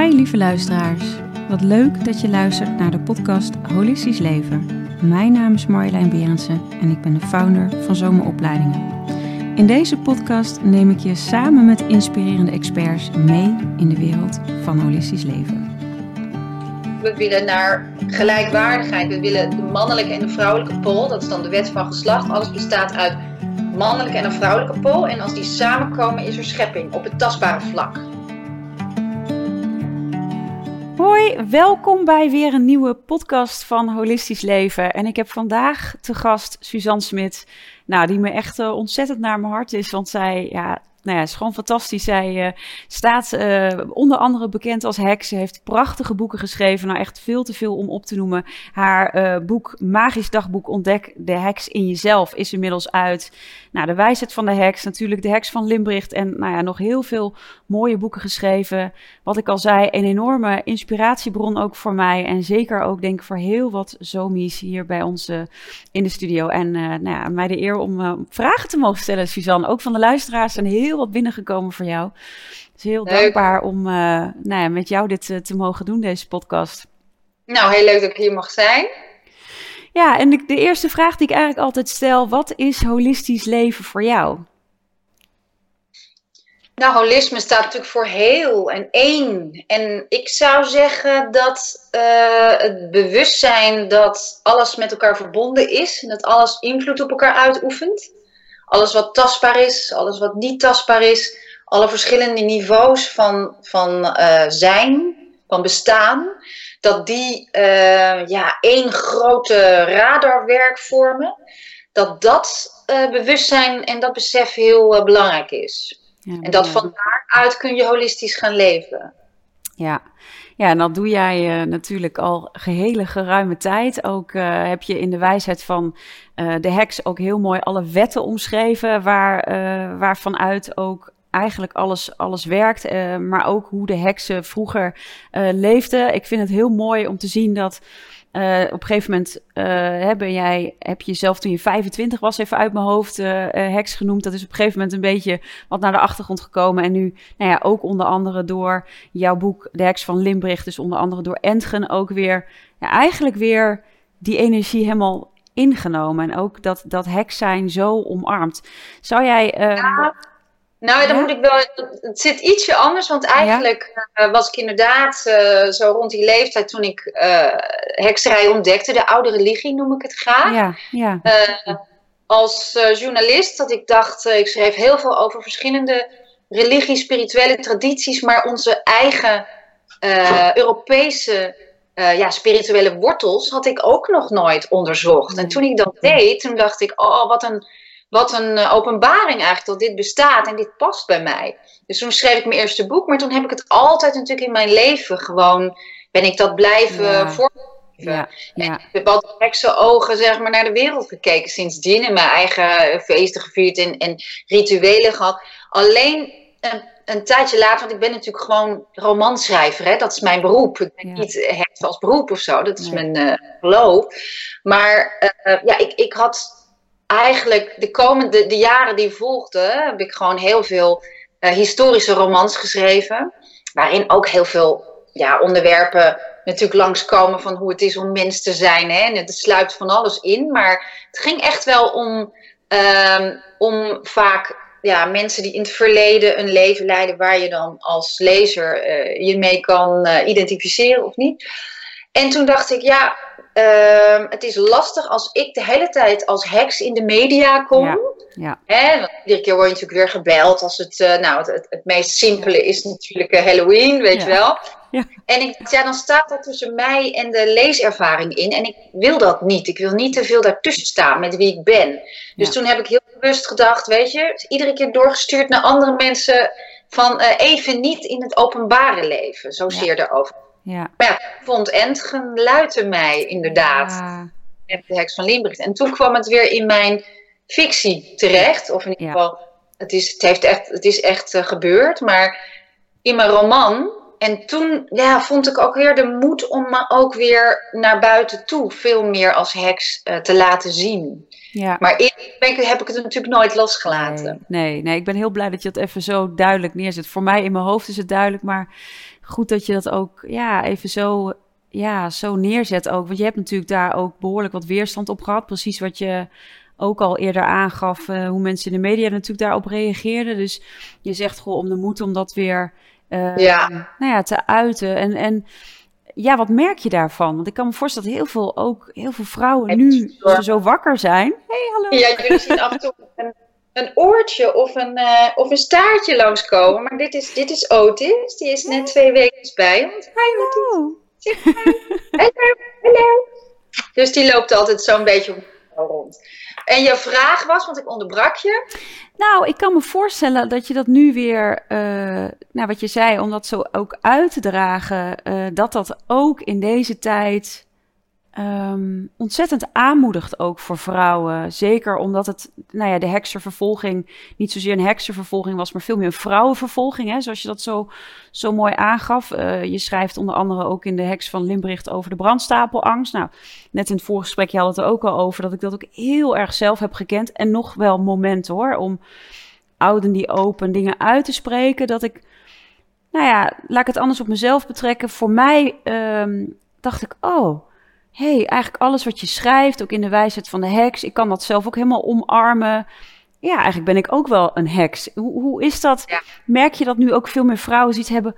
Hi lieve luisteraars. Wat leuk dat je luistert naar de podcast Holistisch Leven. Mijn naam is Marjolein Berendsen en ik ben de founder van Zomeropleidingen. In deze podcast neem ik je samen met inspirerende experts mee in de wereld van holistisch leven. We willen naar gelijkwaardigheid. We willen de mannelijke en de vrouwelijke pool. Dat is dan de wet van geslacht. Alles bestaat uit mannelijke en een vrouwelijke pool. En als die samenkomen is er schepping op het tastbare vlak. Hoi, welkom bij weer een nieuwe podcast van Holistisch Leven. En ik heb vandaag te gast Suzanne Smit, nou, die me echt uh, ontzettend naar mijn hart is. Want zij ja, nou ja, is gewoon fantastisch. Zij uh, staat uh, onder andere bekend als heks. Ze heeft prachtige boeken geschreven. Nou, echt veel te veel om op te noemen. Haar uh, boek Magisch Dagboek Ontdek de heks in jezelf is inmiddels uit. Nou, de wijsheid van de heks. Natuurlijk de heks van Limbricht. En nou ja, nog heel veel mooie boeken geschreven. Wat ik al zei, een enorme inspiratiebron ook voor mij. En zeker ook denk ik voor heel wat zomies hier bij ons in de studio. En nou ja, mij de eer om vragen te mogen stellen, Suzanne. Ook van de luisteraars. En heel wat binnengekomen voor jou. Dus heel leuk. dankbaar om uh, nou ja, met jou dit uh, te mogen doen, deze podcast. Nou, heel leuk dat ik hier mag zijn. Ja, en de, de eerste vraag die ik eigenlijk altijd stel: wat is holistisch leven voor jou? Nou, holisme staat natuurlijk voor heel en één. En ik zou zeggen dat uh, het bewustzijn dat alles met elkaar verbonden is en dat alles invloed op elkaar uitoefent alles wat tastbaar is, alles wat niet tastbaar is, alle verschillende niveaus van, van uh, zijn, van bestaan, dat die uh, ja, één grote radarwerk vormen, dat dat uh, bewustzijn en dat besef heel belangrijk is. Ja, en dat van daaruit kun je holistisch gaan leven. Ja, ja, en dat doe jij uh, natuurlijk al gehele geruime tijd. Ook uh, heb je in de wijsheid van uh, de heks ook heel mooi alle wetten omschreven, waar, waarvanuit ook eigenlijk alles, alles werkt. maar ook hoe de heksen vroeger leefden. Ik vind het heel mooi om te zien dat uh, op een gegeven moment uh, jij, heb je jezelf toen je 25 was, even uit mijn hoofd, uh, heks genoemd. Dat is op een gegeven moment een beetje wat naar de achtergrond gekomen. En nu, nou ja, ook onder andere door jouw boek De Heks van Limbricht, dus onder andere door Entgen ook weer, ja, eigenlijk weer die energie helemaal ingenomen. En ook dat, dat heks zijn zo omarmd. Zou jij... Ja. Nou, dan moet ik wel. Het zit ietsje anders, want eigenlijk ja. uh, was ik inderdaad uh, zo rond die leeftijd toen ik uh, hekserij ontdekte, de oude religie noem ik het graag. Ja, ja. als journalist, dat ik dacht, ik schreef heel veel over verschillende religies, spirituele tradities, maar onze eigen Europese ja, spirituele wortels had ik ook nog nooit onderzocht. En toen ik dat deed, toen dacht ik, oh, wat een wat een uh, openbaring eigenlijk dat dit bestaat en dit past bij mij. Dus toen schreef ik mijn eerste boek, maar toen heb ik het altijd natuurlijk in mijn leven gewoon, ben ik dat blijven ja. Ja, ja. ik heb altijd heksen ogen zeg maar, naar de wereld gekeken sindsdien en mijn eigen feesten gevierd en, en rituelen gehad. Alleen een, een, tijdje later, want ik ben natuurlijk gewoon romanschrijver, hè? dat is mijn beroep. Ik ben ja. niet heks als beroep of zo, dat is mijn uh, geloof. Maar uh, ja, ik, ik had eigenlijk de komende de jaren die volgden, heb ik gewoon heel veel uh, historische romans geschreven. Waarin ook heel veel ja, onderwerpen natuurlijk langskomen van hoe het is om mens te zijn. Hè? En het sluipt van alles in. Maar het ging echt wel om, um, om vaak ja, mensen die in het verleden een leven leiden waar je dan als lezer uh, je mee kan uh, identificeren of niet. En toen dacht ik, ja, uh, het is lastig als ik de hele tijd als heks in de media kom. Ja, ja. Hè, want iedere keer word je natuurlijk weer gebeld als het, uh, nou, het, het, het, meest simpele is natuurlijk uh, Halloween, weet je wel. Ja. En ik, ja, dan staat dat tussen mij en de leeservaring in. En ik wil dat niet. Ik wil niet te veel daartussen staan met wie ik ben. Dus toen heb ik heel bewust gedacht, weet je, iedere keer doorgestuurd naar andere mensen van uh, even niet in het openbare leven. Zozeer erover. Ja. Maar ja, vond Entgen luidde mij inderdaad. Ja. De heks van Limbricht. En toen kwam het weer in mijn fictie terecht. Of in ieder geval, het, is, het, heeft echt, het is echt uh, gebeurd. Maar in mijn roman en toen ja, vond ik ook weer de moed om me ook weer naar buiten toe veel meer als heks uh, te laten zien. Ja. Maar eerlijk heb ik het natuurlijk nooit losgelaten. Nee, nee, nee, ik ben heel blij dat je dat even zo duidelijk neerzet. Voor mij in mijn hoofd is het duidelijk, maar goed dat je dat ook ja, even zo, ja, zo neerzet ook. Want je hebt natuurlijk daar ook behoorlijk wat weerstand op gehad. Precies wat je ook al eerder aangaf, uh, hoe mensen in de media natuurlijk daarop reageerden. Dus je zegt gewoon om de moed om dat weer uh, ja. Nou ja, te uiten. En, en ja, wat merk je daarvan? Want ik kan me voorstellen dat heel veel, ook heel veel vrouwen nu zo wakker zijn. Hey, hallo. Ja, jullie zien af en toe een, een oortje of een, uh, of een staartje langskomen. Maar dit is, dit is Otis. Die is net twee weken bij ons. Hi, Otis. Hallo. Hallo. Dus die loopt altijd zo'n beetje rond. En je vraag was, want ik onderbrak je. Nou, ik kan me voorstellen dat je dat nu weer, uh, nou wat je zei, om dat zo ook uit te dragen, uh, dat dat ook in deze tijd um, ontzettend aanmoedigt ook voor vrouwen. Zeker omdat het, nou ja, de heksenvervolging niet zozeer een heksenvervolging was, maar veel meer een vrouwenvervolging. Hè? Zoals je dat zo, zo mooi aangaf. Uh, je schrijft onder andere ook in de heks van Limbricht over de brandstapelangst. Nou, net in het vorige gesprek je had het er ook al over dat ik dat ook heel erg zelf heb gekend. En nog wel momenten hoor, om ouden die open dingen uit te spreken. Dat ik, nou ja, laat ik het anders op mezelf betrekken. Voor mij um, dacht ik, oh hey, eigenlijk alles wat je schrijft, ook in de wijsheid van de heks, ik kan dat zelf ook helemaal omarmen. Ja, eigenlijk ben ik ook wel een heks. Hoe, hoe is dat? Merk je dat nu ook veel meer vrouwen zoiets hebben?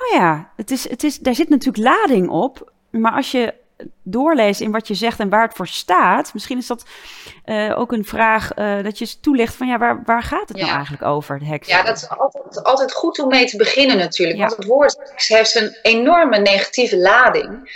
Oh ja, het is, het is, daar zit natuurlijk lading op. Maar als je doorleest in wat je zegt en waar het voor staat, misschien is dat uh, ook een vraag uh, dat je toelicht van ja, waar, waar gaat het nou eigenlijk over, de heks? Ja, dat is altijd, altijd goed om mee te beginnen natuurlijk. Want het woord heks heeft een enorme negatieve lading.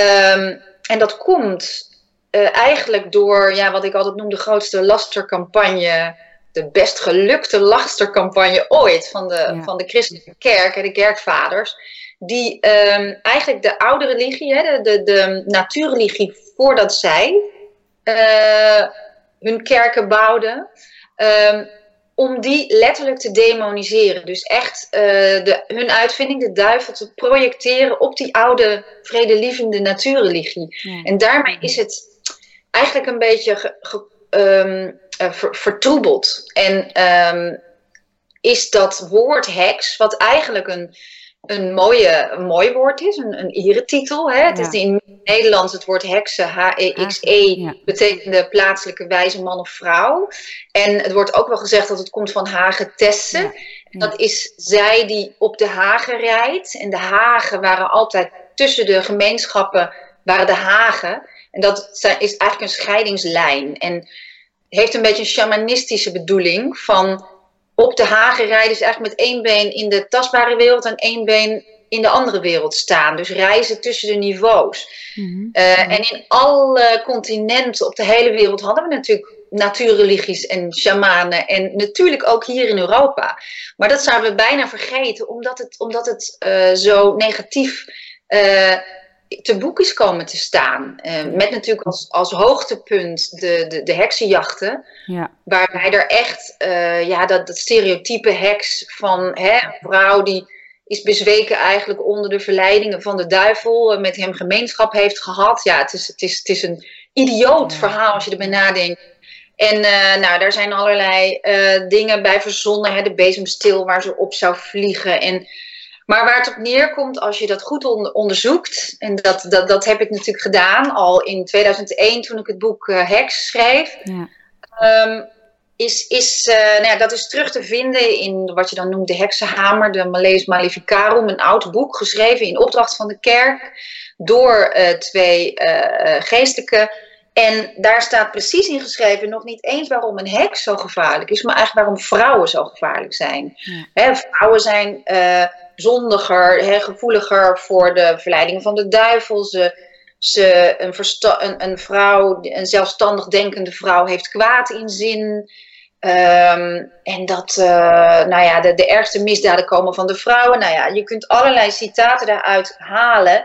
Um, en dat komt uh, eigenlijk door ja, wat ik altijd noem de grootste lastercampagne. De best gelukte lastercampagne ooit van de, ja. van de christelijke kerk en de kerkvaders. Die um, eigenlijk de oude religie, hè, de, de, de natuurreligie, voordat zij uh, hun kerken bouwden. Um, om die letterlijk te demoniseren. Dus echt uh, de, hun uitvinding, de duivel, te projecteren op die oude vredelievende natuurreligie. Ja. En daarmee is het eigenlijk een beetje ge, ge, um, uh, ver, vertroebeld. En um, is dat woord heks, wat eigenlijk een een, mooie, een mooi woord is, een, een eretitel. Hè? Het is in het Nederlands het woord heksen, H-E-X-E, -E, betekende plaatselijke wijze man of vrouw. En het wordt ook wel gezegd dat het komt van Hagetesse. Ja. Ja. Dat is zij die op de hagen rijdt. En de hagen waren altijd tussen de gemeenschappen, waren de hagen. En dat is eigenlijk een scheidingslijn. En heeft een beetje een shamanistische bedoeling van op de hagen rijden is eigenlijk met één been in de tastbare wereld en één been in de andere wereld staan. Dus reizen tussen de niveaus. Mm -hmm. uh, en in alle continenten op de hele wereld hadden we natuurlijk natuurreligies en shamanen. En natuurlijk ook hier in Europa. Maar dat zouden we bijna vergeten, omdat het, omdat het uh, zo negatief uh, te boek is komen te staan. Uh, met natuurlijk als, als hoogtepunt de, de, de heksenjachten. Ja. Waarbij er echt uh, ja, dat, dat stereotype heks van hè, een vrouw die is bezweken eigenlijk onder de verleidingen van de duivel. Uh, met hem gemeenschap heeft gehad. Ja, het is, het is, het is een idioot ja. verhaal als je erbij nadenkt. En nou, daar zijn allerlei dingen bij verzonnen. Hè, de bezemstil waar ze op zou vliegen. En maar waar het op neerkomt, als je dat goed on onderzoekt, en dat, dat, dat heb ik natuurlijk gedaan al in 2001 toen ik het boek uh, Hex schreef, ja. um, is, is uh, nou ja, dat is terug te vinden in wat je dan noemt de heksenhamer, de Maleus Maleficarum, een oud boek geschreven in opdracht van de kerk door uh, twee geestelijke. En daar staat precies in geschreven, nog niet eens waarom een heks zo gevaarlijk is, maar eigenlijk waarom vrouwen zo gevaarlijk zijn. Ja. He, vrouwen zijn zondiger, hè, gevoeliger voor de verleidingen van de duivel. Ze, ze, een, een, een vrouw, een zelfstandig denkende vrouw, heeft kwaad in zin. Um, en dat, uh, nou ja, de, de ergste misdaden komen van de vrouwen. Nou ja, je kunt allerlei citaten daaruit halen.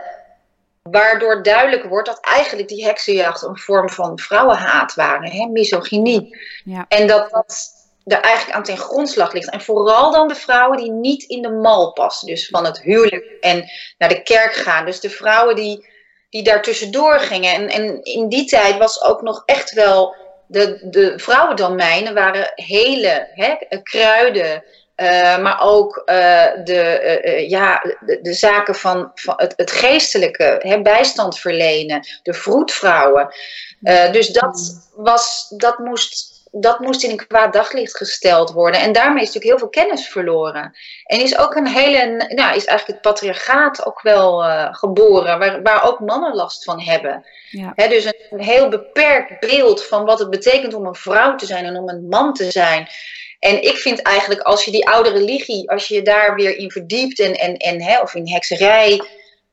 Waardoor duidelijk wordt dat eigenlijk die heksenjacht een vorm van vrouwenhaat waren, hè, misogynie. Ja. En dat dat er eigenlijk aan ten grondslag ligt. En vooral dan de vrouwen die niet in de mal passen. Dus van het huwelijk en naar de kerk gaan. Dus de vrouwen die, die daar tussendoor gingen. En, en in die tijd was ook nog echt wel. De, de vrouwendomeinen waren hele hè, kruiden. Uh, maar ook uh, de, uh, ja, de, de, zaken van, van het, het geestelijke, hè, bijstand verlenen, de vroedvrouwen. dus dat, was, dat moest dat moest in een kwaad daglicht gesteld worden. En daarmee is natuurlijk heel veel kennis verloren. En is ook een hele, nou, is eigenlijk het patriarchaat ook wel uh, geboren, waar, waar ook mannen last van hebben. Ja. dus een, een, heel beperkt beeld van wat het betekent om een vrouw te zijn en om een man te zijn. En ik vind eigenlijk, als je die oude religie, als je je daar weer in verdiept en, en, en hè, of in hekserij,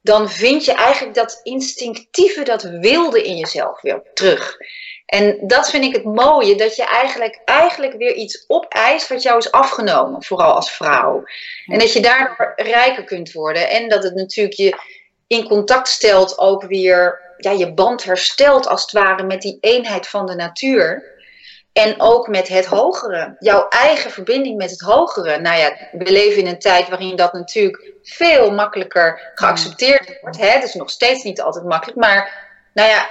dan vind je eigenlijk dat instinctieve, dat wilde in jezelf weer terug. En dat vind ik het mooie, dat je eigenlijk, eigenlijk weer iets opeist wat jou is afgenomen, vooral als vrouw. En dat je daardoor rijker kunt worden. En dat het natuurlijk je in contact stelt ook weer, ja, je band herstelt als het ware met die eenheid van de natuur. En ook met het hogere. Jouw eigen verbinding met het hogere. Nou ja, we leven in een tijd waarin dat natuurlijk veel makkelijker geaccepteerd wordt. Het is nog steeds niet altijd makkelijk. Maar nou ja,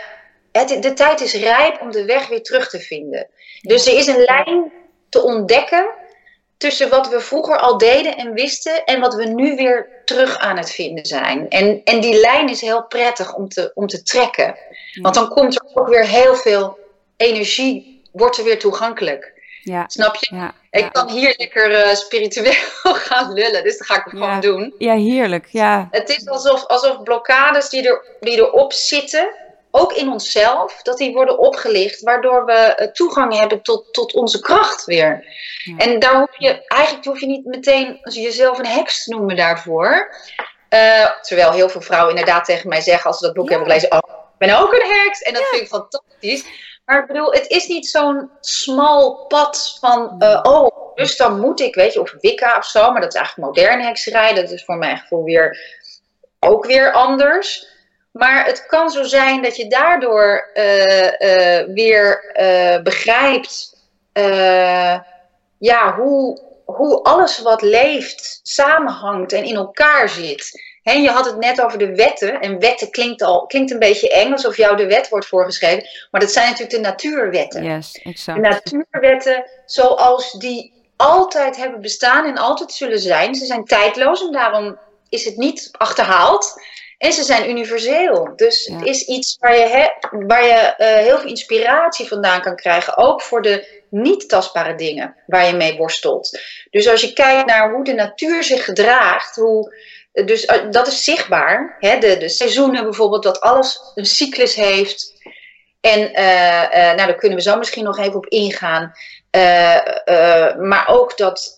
het, de tijd is rijp om de weg weer terug te vinden. Dus er is een lijn te ontdekken tussen wat we vroeger al deden en wisten en wat we nu weer terug aan het vinden zijn. En, en die lijn is heel prettig om te, om te trekken. Want dan komt er ook weer heel veel energie, wordt er weer toegankelijk. Ja. Snap je? Ja. Ik kan hier lekker uh, spiritueel gaan lullen, dus dat ga ik gewoon doen. Ja, heerlijk. Ja. Het is alsof, alsof blokkades die, er, die erop zitten, ook in onszelf, dat die worden opgelicht, waardoor we eh, toegang hebben tot, tot onze kracht weer. En daar hoef je, eigenlijk hoef je niet meteen jezelf een heks te noemen daarvoor. Uh, terwijl heel veel vrouwen inderdaad tegen mij zeggen, als ze dat boek hebben gelezen, oh, ik ben ook een heks. En dat vind ik fantastisch. Maar ik bedoel, het is niet zo'n smal pad van, uh, oh, dus dan moet ik, weet je, of Wicca of zo. Maar dat is eigenlijk moderne hekserij. Dat is voor mijn gevoel weer, ook weer anders. Maar het kan zo zijn dat je daardoor uh, uh, weer uh, begrijpt ja, hoe, hoe alles wat leeft samenhangt en in elkaar zit. He, je had het net over de wetten. En wetten klinkt, al, klinkt een beetje eng, alsof jou de wet wordt voorgeschreven. Maar dat zijn natuurlijk de natuurwetten. Yes, exact. De natuurwetten zoals die altijd hebben bestaan en altijd zullen zijn. Ze zijn tijdloos en daarom is het niet achterhaald. En ze zijn universeel. Dus het is iets waar je, waar je uh, heel veel inspiratie vandaan kan krijgen. Ook voor de niet tastbare dingen waar je mee worstelt. Dus als je kijkt naar hoe de natuur zich gedraagt, hoe, dus uh, dat is zichtbaar. Hè? De, de seizoenen bijvoorbeeld, dat alles een cyclus heeft. En uh, nou, daar kunnen we zo misschien nog even op ingaan. maar ook dat,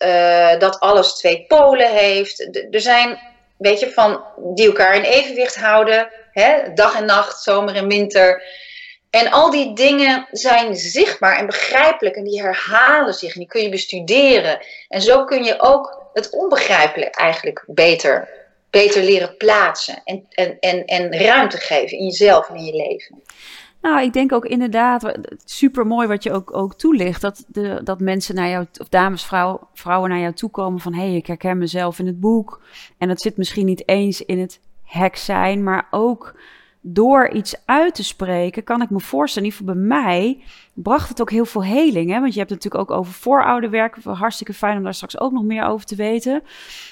dat alles twee polen heeft. er zijn weet je, van die elkaar in evenwicht houden, hè, dag en nacht, zomer en winter. En al die dingen zijn zichtbaar en begrijpelijk en die herhalen zich en die kun je bestuderen. En zo kun je ook het onbegrijpelijk eigenlijk beter, beter leren plaatsen en, en, en, en ruimte geven in jezelf en in je leven. Nou, ik denk ook inderdaad, super mooi wat je ook, ook toelicht. Dat, de, dat mensen naar jou, of dames, vrouw, vrouwen naar jou toe komen van hé, hey, ik herken mezelf in het boek. En dat zit misschien niet eens in het hek zijn, maar ook door iets uit te spreken, kan ik me voorstellen, in ieder geval bij mij, bracht het ook heel veel heling. Hè? Want je hebt het natuurlijk ook over voorouderwerk. Hartstikke fijn om daar straks ook nog meer over te weten.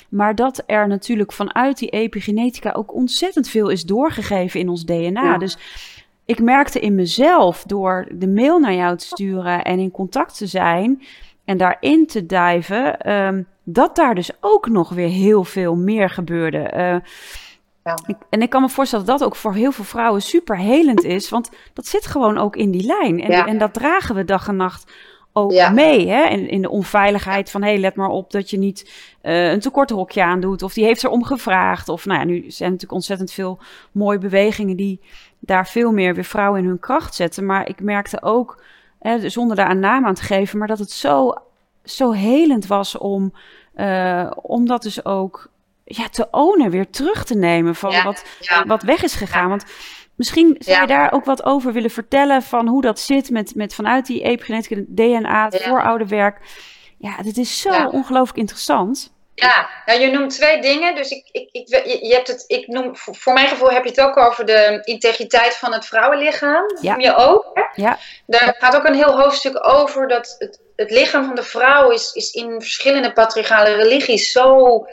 Maar dat er natuurlijk vanuit die epigenetica ook ontzettend veel is doorgegeven in ons DNA. Dus ik merkte in mezelf door de mail naar jou te sturen en in contact te zijn en daarin te diven, ehm, dat daar dus ook nog weer heel veel meer gebeurde. Uh, ja. en ik kan me voorstellen dat dat ook voor heel veel vrouwen super helend is, want dat zit gewoon ook in die lijn. En, en dat dragen we dag en nacht ook mee. Hè? In, in de onveiligheid van, hé, hey, let maar op dat je niet uh, een tekorthokje aandoet. Of die heeft erom gevraagd. Of nou ja, nu zijn natuurlijk ontzettend veel mooie bewegingen die daar veel meer weer vrouwen in hun kracht zetten. Maar ik merkte ook, hè, zonder daar een naam aan te geven, maar dat het zo, zo helend was om, uh, om dat dus ook ja, te ownen, weer terug te nemen van wat, wat weg is gegaan. Want misschien zou je daar ook wat over willen vertellen van hoe dat zit met, met vanuit die epigenetische DNA, het voorouderwerk. Ja, dit is zo ongelooflijk interessant. Ja, nou, je noemt twee dingen. Dus ik, ik, ik, je hebt het, ik noem, voor mijn gevoel heb je het ook over de integriteit van het vrouwenlichaam. Ja. Noem je ook. Hè? Ja. Daar gaat ook een heel hoofdstuk over dat het, het lichaam van de vrouw is, is in verschillende patriarchale religies zo,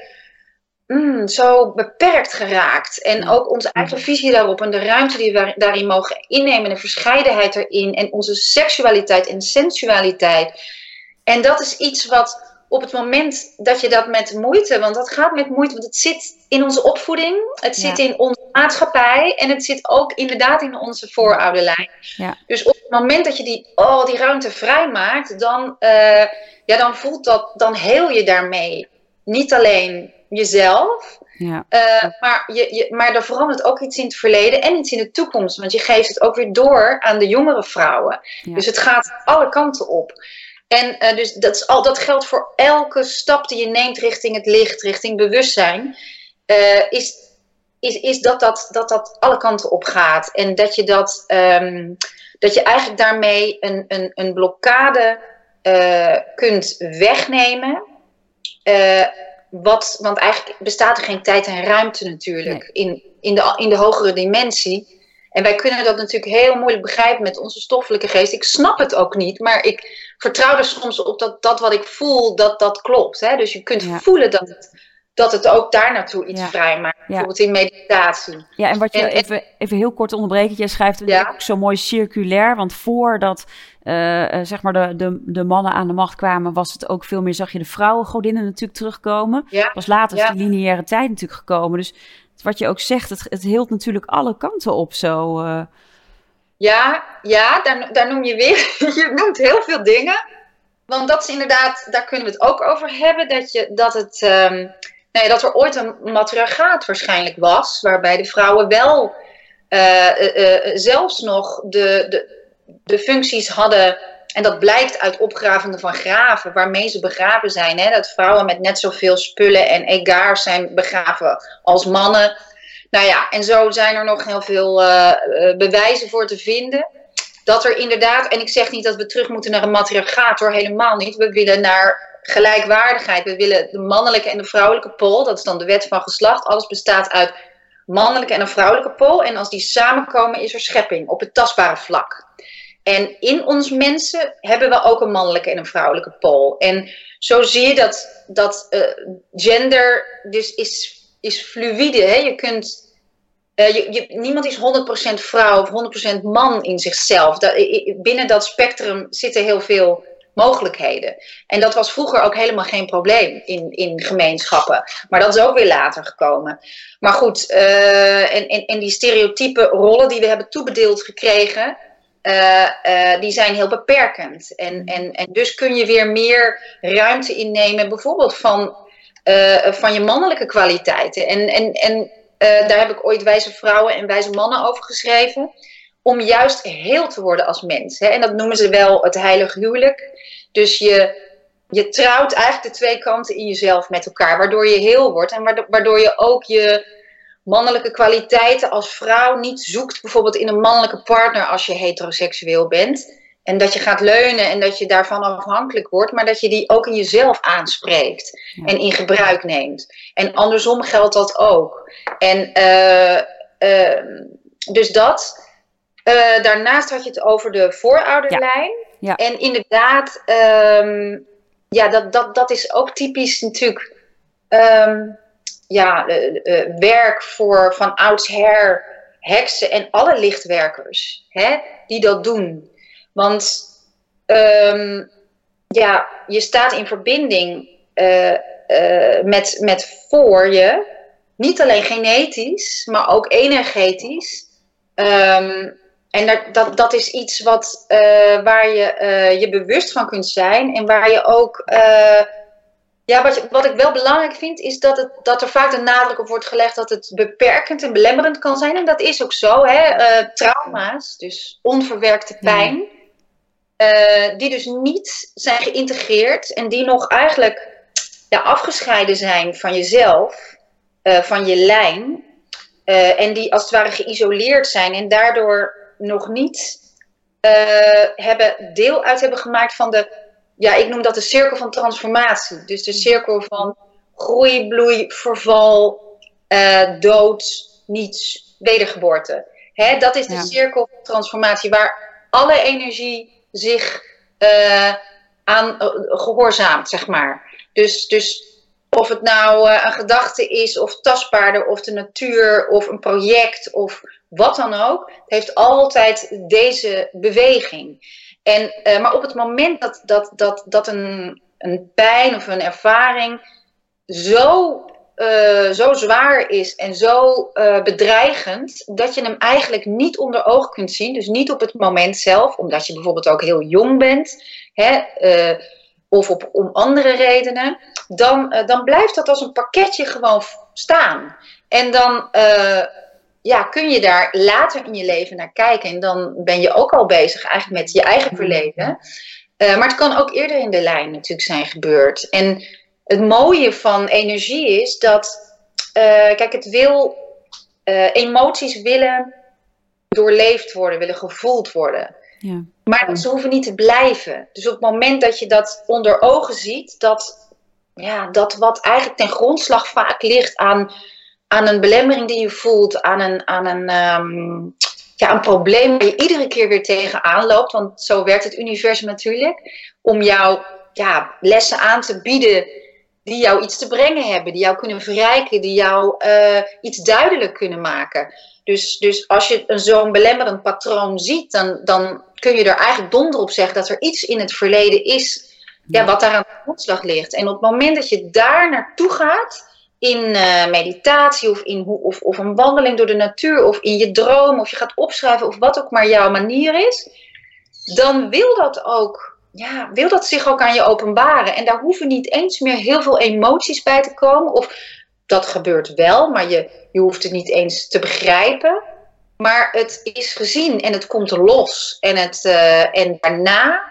mm, zo beperkt geraakt. En ook onze eigen visie daarop en de ruimte die we daarin mogen innemen, de verscheidenheid erin en onze seksualiteit en sensualiteit. En dat is iets wat op het moment dat je dat met moeite, want dat gaat met moeite, want het zit in onze opvoeding, het zit in onze maatschappij en het zit ook inderdaad in onze voorouderlijn. Ja. Dus op het moment dat je die, oh, die ruimte vrijmaakt, dan, uh, ja, dan voelt dat, dan heel je daarmee niet alleen jezelf, ja. Uh, maar, je, je, maar er verandert ook iets in het verleden en iets in de toekomst. Want je geeft het ook weer door aan de jongere vrouwen. Dus het gaat alle kanten op. En uh, dus dat, is al, dat geldt voor elke stap die je neemt richting het licht, richting bewustzijn. Uh, is, is, is dat, dat, dat dat alle kanten op gaat. En dat je, dat, um, dat je eigenlijk daarmee een, een, een blokkade uh, kunt wegnemen. wat, want eigenlijk bestaat er geen tijd en ruimte natuurlijk in, in, de, in de hogere dimensie. En wij kunnen dat natuurlijk heel moeilijk begrijpen met onze stoffelijke geest. Ik snap het ook niet, maar ik vertrouw er soms op dat dat wat ik voel, dat dat klopt. Hè? Dus je kunt voelen dat het, dat het ook daar naartoe iets ja. vrijmaakt. Bijvoorbeeld in meditatie. Ja, en wat je even, even heel kort onderbreken. Jij schrijft het ook zo mooi circulair. Want voordat uh, zeg maar de, de, de mannen aan de macht kwamen, was het ook veel meer, zag je de vrouwengodinnen natuurlijk terugkomen. Ja. Pas later is die lineaire tijd natuurlijk gekomen. Dus wat je ook zegt, het, het hield natuurlijk alle kanten op zo. Uh. Ja, ja daar, noem je weer, je noemt heel veel dingen. Want dat is inderdaad, daar kunnen we het ook over hebben, dat, je, dat, het, um, nou ja, dat er ooit een matriarchaat waarschijnlijk was, waarbij de vrouwen wel uh, uh, zelfs nog de, de, de functies hadden en dat blijkt uit opgravingen van graven, waarmee ze begraven zijn. Hè? Dat vrouwen met net zoveel spullen en egaars zijn begraven als mannen. Nou ja, en zo zijn er nog heel veel uh, bewijzen voor te vinden. Dat er inderdaad, en ik zeg niet dat we terug moeten naar een matriarchaat helemaal niet. We willen naar gelijkwaardigheid. We willen de mannelijke en de vrouwelijke pool. Dat is dan de wet van geslacht. Alles bestaat uit mannelijke en een vrouwelijke pool. En als die samenkomen is er schepping op het tastbare vlak. En in ons mensen hebben we ook een mannelijke en een vrouwelijke pool. En zo zie je dat, dat uh, gender dus is, is fluïde. Hè? Je kunt, uh, je, niemand is 100% vrouw of 100% man in zichzelf. Binnen dat spectrum zitten heel veel mogelijkheden. En dat was vroeger ook helemaal geen probleem in, in gemeenschappen. Maar dat is ook weer later gekomen. Maar goed, uh, en, en, en die stereotype rollen die we hebben toebedeeld gekregen uh, die zijn heel beperkend. En, en, en dus kun je weer meer ruimte innemen, bijvoorbeeld van, uh, van je mannelijke kwaliteiten. En, en, en daar heb ik ooit wijze vrouwen en wijze mannen over geschreven. Om juist heel te worden als mens. Hè? En dat noemen ze wel het heilige huwelijk. Dus je, je trouwt eigenlijk de twee kanten in jezelf met elkaar, waardoor je heel wordt en waardoor je ook je mannelijke kwaliteiten als vrouw niet zoekt, bijvoorbeeld in een mannelijke partner als je heteroseksueel bent. En dat je gaat leunen en dat je daarvan afhankelijk wordt, maar dat je die ook in jezelf aanspreekt en in gebruik neemt. En andersom geldt dat ook. En uh, uh, dus dat. Uh, daarnaast had je het over de voorouderlijn. Ja. Ja. En inderdaad, um, ja, dat, dat, dat is ook typisch natuurlijk. Um, ja, uh, werk voor van oudsher heksen en alle lichtwerkers hè, die dat doen. Want um, ja, je staat in verbinding uh, met, met voor je, niet alleen genetisch, maar ook energetisch. Um, en dat, dat, dat is iets wat, waar je je bewust van kunt zijn en waar je ook ja, wat, wat ik wel belangrijk vind, is dat, het, dat er vaak de nadruk op wordt gelegd dat het beperkend en belemmerend kan zijn. En dat is ook zo. Hè? Trauma's, dus onverwerkte pijn, uh, die dus niet zijn geïntegreerd en die nog eigenlijk ja, afgescheiden zijn van jezelf, uh, van je lijn. en die als het ware geïsoleerd zijn en daardoor nog niet hebben, deel uit hebben gemaakt van de ja, ik noem dat de cirkel van transformatie. Dus de cirkel van groei, bloei, verval, dood, niets, wedergeboorte. Hè, dat is de cirkel van transformatie waar alle energie zich uh, aan uh, gehoorzaamt, zeg maar. Dus, dus of het nou een gedachte is, of tastbaarder, of de natuur, of een project, of wat dan ook. Heeft altijd deze beweging. En, maar op het moment dat, dat, dat, dat een, een pijn of een ervaring zo, uh, zo zwaar is en zo uh, bedreigend, dat je hem eigenlijk niet onder ogen kunt zien, dus niet op het moment zelf, omdat je bijvoorbeeld ook heel jong bent, hè, of op, om andere redenen, dan, dan blijft dat als een pakketje gewoon staan. En dan ja, kun je daar later in je leven naar kijken. En dan ben je ook al bezig eigenlijk met je eigen verleden. Uh, maar het kan ook eerder in de lijn natuurlijk zijn gebeurd. En het mooie van energie is dat, uh, kijk, het wil, uh, emoties willen doorleefd worden, willen gevoeld worden. Ja. Maar ze hoeven niet te blijven. Dus op het moment dat je dat onder ogen ziet, dat, ja, dat wat eigenlijk ten grondslag vaak ligt aan aan een belemmering die je voelt, aan een, aan een, um, ja, een probleem waar je iedere keer weer tegenaan loopt. Want zo werkt het universum natuurlijk. Om jou ja, lessen aan te bieden die jou iets te brengen hebben, die jou kunnen verrijken, die jou uh, iets duidelijk kunnen maken. Dus, dus als je zo'n belemmerend patroon ziet, dan, dan kun je er eigenlijk donder op zeggen dat er iets in het verleden is ja, wat daar aan de grondslag ligt. En op het moment dat je daar naartoe gaat, in uh, meditatie of, in, of, of een wandeling door de natuur of in je droom of je gaat opschrijven of wat ook maar jouw manier is, dan wil dat ook, ja, wil dat zich ook aan je openbaren. En daar hoeven niet eens meer heel veel emoties bij te komen. Of dat gebeurt wel, maar je, je hoeft het niet eens te begrijpen. Maar het is gezien en het komt los. En, het, uh, en daarna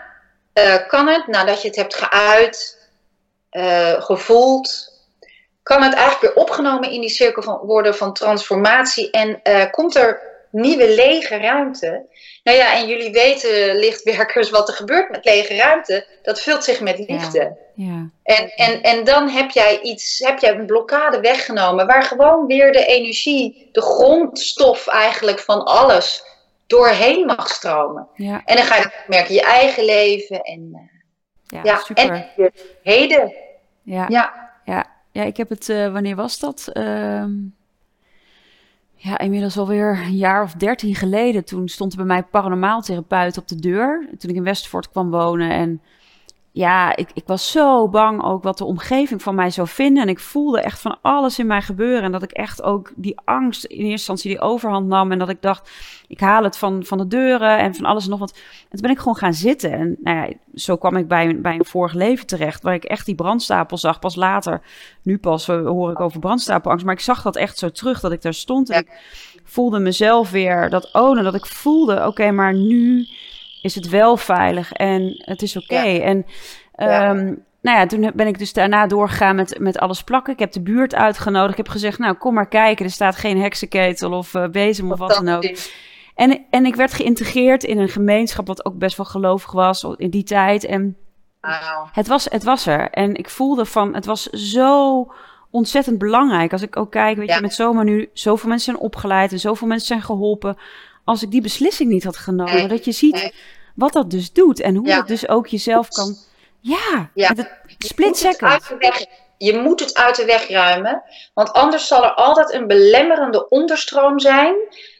uh, kan het, nadat je het hebt geuit, gevoeld, kan het eigenlijk weer opgenomen in die cirkel van, worden van transformatie en komt er nieuwe lege ruimte. Nou ja, en jullie weten, lichtwerkers, wat er gebeurt met lege ruimte. Dat vult zich met liefde. Ja. ja. En, en, en dan heb jij iets, heb jij een blokkade weggenomen waar gewoon weer de energie, de grondstof eigenlijk van alles doorheen mag stromen. Ja. En dan ga je merken, je eigen leven en, uh, ja, ja en je heden. Ja. ja. ja. Ja, ik heb het, uh, wanneer was dat? Uh, ja, inmiddels alweer een jaar of dertien geleden. Toen stond er bij mij paranormaal therapeut op de deur. Toen ik in Westford kwam wonen. En ja, ik, ik was zo bang ook wat de omgeving van mij zou vinden. En ik voelde echt van alles in mij gebeuren. En dat ik echt ook die angst in eerste instantie die overhand nam. En dat ik dacht, ik haal het van, van de deuren en van alles en nog wat. En toen ben ik gewoon gaan zitten. En nou ja, zo kwam ik bij, bij een vorig leven terecht. Waar ik echt die brandstapel zag. Pas later, nu pas uh, hoor ik over brandstapelangst. Maar ik zag dat echt zo terug, dat ik daar stond. En ik voelde mezelf weer dat ownen. Dat ik voelde, oké, maar nu is het wel veilig en het is oké. En um, nou ja, toen ben ik dus daarna doorgegaan met, met alles plakken. Ik heb de buurt uitgenodigd. Ik heb gezegd, nou, kom maar kijken. Er staat geen heksenketel of uh, bezem of wat dan ook. En, en ik werd geïntegreerd in een gemeenschap wat ook best wel gelovig was in die tijd. En het, was, het was er. En ik voelde van, het was zo ontzettend belangrijk. Als ik ook kijk, weet je, met zomaar nu zoveel mensen zijn opgeleid en zoveel mensen zijn geholpen als ik die beslissing niet had genomen. Dat je ziet wat dat dus doet en hoe ja. dat dus ook jezelf kan. Ja, ja. het split second. Je moet het uit de weg ruimen, want anders zal er altijd een belemmerende onderstroom zijn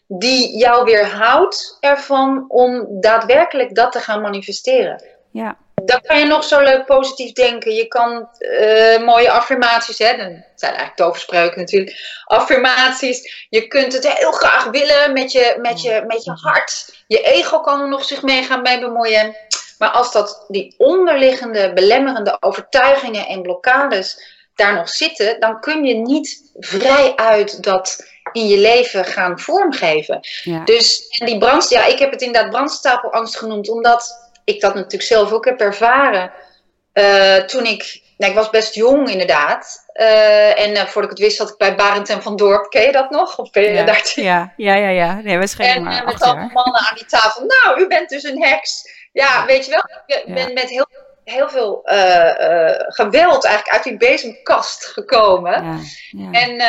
die jou weerhoudt ervan om daadwerkelijk dat te gaan manifesteren. Ja dan kan je nog zo leuk positief denken. Je kan uh, mooie affirmaties, hè, dat zijn eigenlijk toverspreuken natuurlijk. Affirmaties. Je kunt het heel graag willen met je, met je, met je hart. Je ego kan er nog zich mee gaan mee bemoeien. Maar als dat die onderliggende belemmerende overtuigingen en blokkades daar nog zitten, dan kun je niet vrij uit dat in je leven gaan vormgeven. Ja. Dus en die brand, ja, ik heb het inderdaad brandstapelangst genoemd, omdat ik dat natuurlijk zelf ook heb ervaren. Uh, toen ik, nou, ik was best jong inderdaad. Uh, en uh, voordat ik het wist zat ik bij Barend en van Dorp. Ken je dat nog? Of ben je ja. ja, ja, ja, ja. Nee, we schelen en met allemaal mannen aan die tafel. Nou, u bent dus een heks. Ja, weet je wel. Ik ben met heel heel veel uh, geweld eigenlijk uit die bezemkast gekomen. Ja, ja. En,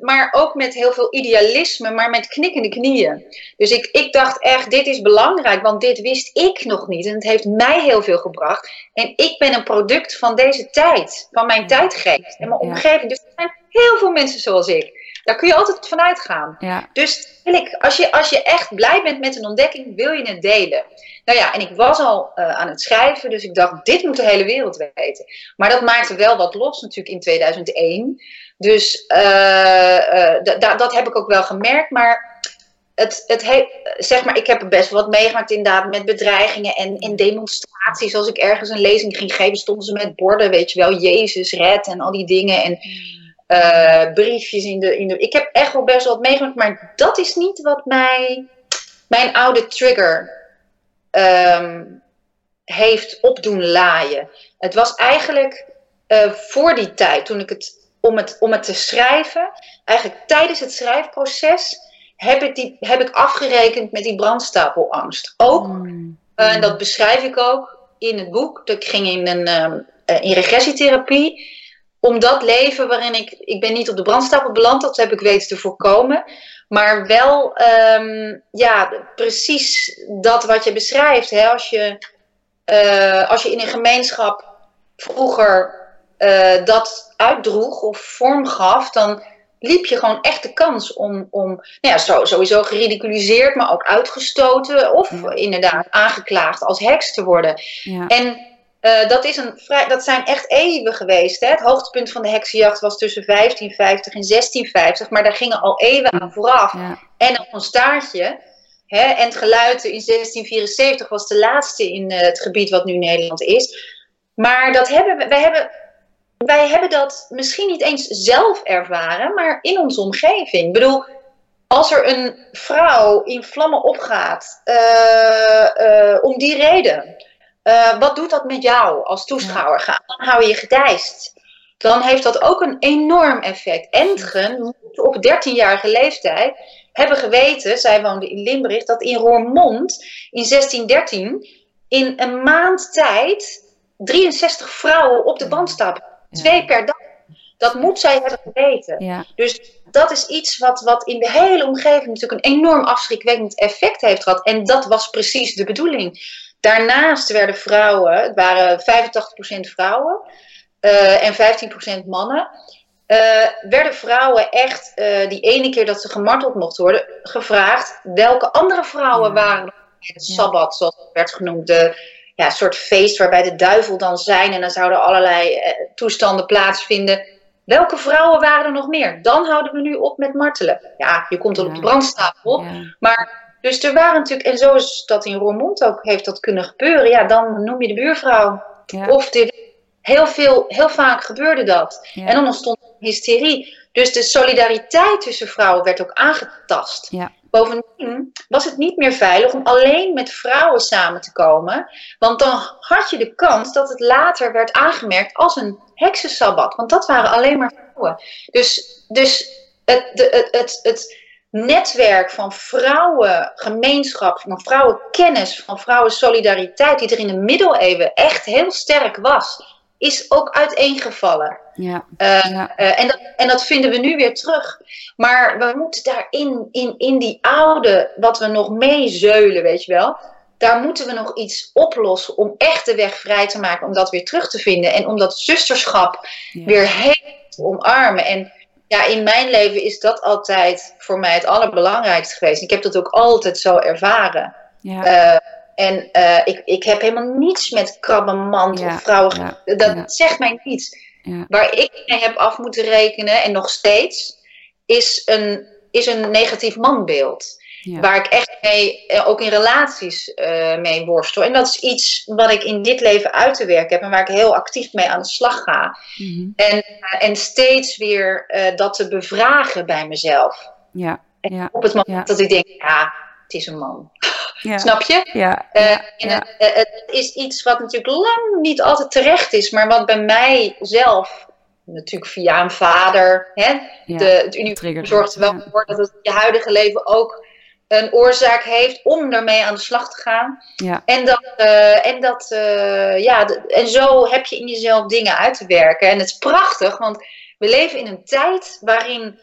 maar ook met heel veel idealisme, maar met knikkende knieën. Dus ik, ik dacht echt, dit is belangrijk, want dit wist ik nog niet. En het heeft mij heel veel gebracht. En ik ben een product van deze tijd, van mijn tijdgeest en mijn omgeving. Dus er zijn heel veel mensen zoals ik. Daar kun je altijd vanuit gaan. Ja. Dus ik, als, je, als je echt blij bent met een ontdekking, wil je het delen. Nou ja, en ik was al uh, aan het schrijven, dus ik dacht, dit moet de hele wereld weten. Maar dat maakte wel wat los natuurlijk in 2001. Dus uh, uh, dat heb ik ook wel gemerkt. Maar het, het zeg maar, ik heb er best wat meegemaakt inderdaad met bedreigingen en, en demonstraties. Als ik ergens een lezing ging geven, stonden ze met borden, weet je wel, Jezus red en al die dingen. En uh, briefjes in de, in de. Ik heb echt wel best wel wat meegemaakt, maar dat is niet wat mij, mijn oude trigger um, heeft opdoen laaien. Het was eigenlijk uh, voor die tijd, toen ik het om, het, om het te schrijven, eigenlijk tijdens het schrijfproces, heb ik, die, heb ik afgerekend met die brandstapelangst. Ook, mm. uh, en dat beschrijf ik ook in het boek. Ik ging in, een, um, in regressietherapie om dat leven waarin ik, ik ben niet op de brandstapel beland, dat heb ik weten te voorkomen. Maar wel, um, ja, precies dat wat je beschrijft. Hè? Als, je, uh, als je in een gemeenschap vroeger uh, dat uitdroeg of vorm gaf, dan liep je gewoon echt de kans om, om nou ja, sowieso geridiculiseerd, maar ook uitgestoten of inderdaad aangeklaagd als heks te worden. Ja. En uh, dat, is een vrij, dat zijn echt eeuwen geweest. Hè? Het hoogtepunt van de heksenjacht was tussen 1550 en 1650. Maar daar gingen al eeuwen aan vooraf. En nog een staartje. Hè? En het geluid in 1674 was de laatste in uh, het gebied wat nu Nederland is. Maar dat hebben we, wij, hebben, wij hebben dat misschien niet eens zelf ervaren, maar in onze omgeving. Ik bedoel, als er een vrouw in vlammen opgaat, uh, om die reden uh, wat doet dat met jou als toeschouwer? Ga, dan hou je je gedijst. Dan heeft dat ook een enorm effect. Entgen moet op 13-jarige leeftijd hebben geweten, zij woonde in Limburg, dat in Roermond in 1613 in een maand tijd 63 vrouwen op de band stappen. Twee per dag. Dat moet zij hebben geweten. Ja. Dus dat is iets wat, wat in de hele omgeving natuurlijk een enorm afschrikwekkend effect heeft gehad. En dat was precies de bedoeling. Daarnaast werden vrouwen, het waren 85% vrouwen uh, en 15% mannen, uh, werden vrouwen echt uh, die ene keer dat ze gemarteld mochten worden, gevraagd welke andere vrouwen waren het sabbat, zoals het werd genoemd, de ja, soort feest waarbij de duivel dan zijn en dan zouden allerlei toestanden plaatsvinden. Welke vrouwen waren er nog meer? Dan houden we nu op met martelen. Ja, je komt er op de brandstapel, maar dus er waren natuurlijk, en zo is dat in Roermond ook heeft dat kunnen gebeuren. Ja, dan noem je de buurvrouw. Of de, heel, veel, heel vaak gebeurde dat. En dan ontstond hysterie. Dus de solidariteit tussen vrouwen werd ook aangetast. Ja. Bovendien was het niet meer veilig om alleen met vrouwen samen te komen. Want dan had je de kans dat het later werd aangemerkt als een heksensabbat. Want dat waren alleen maar vrouwen. Dus, dus het, de, het, het, het netwerk van vrouwengemeenschap, van vrouwenkennis, van vrouwensolidariteit, die er in de middeleeuwen echt heel sterk was, is ook uiteengevallen. Ja, uh, ja. Uh, en, dat, en dat vinden we nu weer terug. Maar we moeten daarin, in, in die oude, wat we nog meezeulen, weet je wel, daar moeten we nog iets oplossen om echt de weg vrij te maken om dat weer terug te vinden. En om dat zusterschap ja. weer heel te omarmen. En ja, in mijn leven is dat altijd voor mij het allerbelangrijkste geweest. Ik heb dat ook altijd zo ervaren. Ja. Uh, en uh, ik, ik heb helemaal niets met krabbenmand ja. of vrouwen. Ja. Dat zegt mij niets. Waar ik mee heb af moeten rekenen, en nog steeds, is een, is een negatief manbeeld. Waar ik echt mee, eh, ook in relaties uh, mee worstel. En dat is iets wat ik in dit leven uit te werken heb en waar ik heel actief mee aan de slag ga. Mm en, uh, en steeds weer uh, dat te bevragen bij mezelf. Ja. ja. op het moment dat ik denk, ja, het is een man. Ja. Snap je? Ja. Het, het, is iets wat natuurlijk lang niet altijd terecht is, maar wat bij mij zelf natuurlijk via een vader, hè, de, het universum zorgt er wel voor dat het je huidige leven ook een oorzaak heeft om daarmee aan de slag te gaan. Ja. En, dat, eh, en, dat, eh, ja, en zo heb je in jezelf dingen uit te werken. En het is prachtig, want we leven in een tijd waarin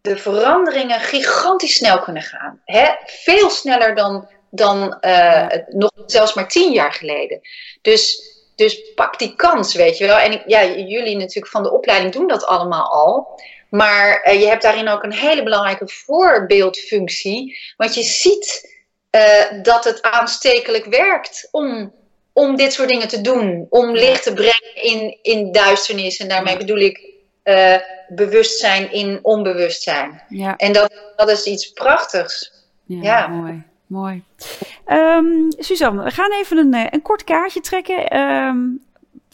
de veranderingen gigantisch snel kunnen gaan. Hè? Veel sneller dan, dan uh, nog zelfs maar tien jaar geleden. Dus, dus pak die kans, weet je wel. En ik, ja, jullie natuurlijk van de opleiding doen dat allemaal al. Maar uh, je hebt daarin ook een hele belangrijke voorbeeldfunctie. Want je ziet uh, dat het aanstekelijk werkt om, om dit soort dingen te doen. Om licht te brengen in, in duisternis. En daarmee bedoel ik uh, bewustzijn in onbewustzijn. Ja. En dat, dat is iets prachtigs. Ja, Ja. mooi. Mooi. Ehm, Suzanne, we gaan even een, eh, een kort kaartje trekken. Ehm,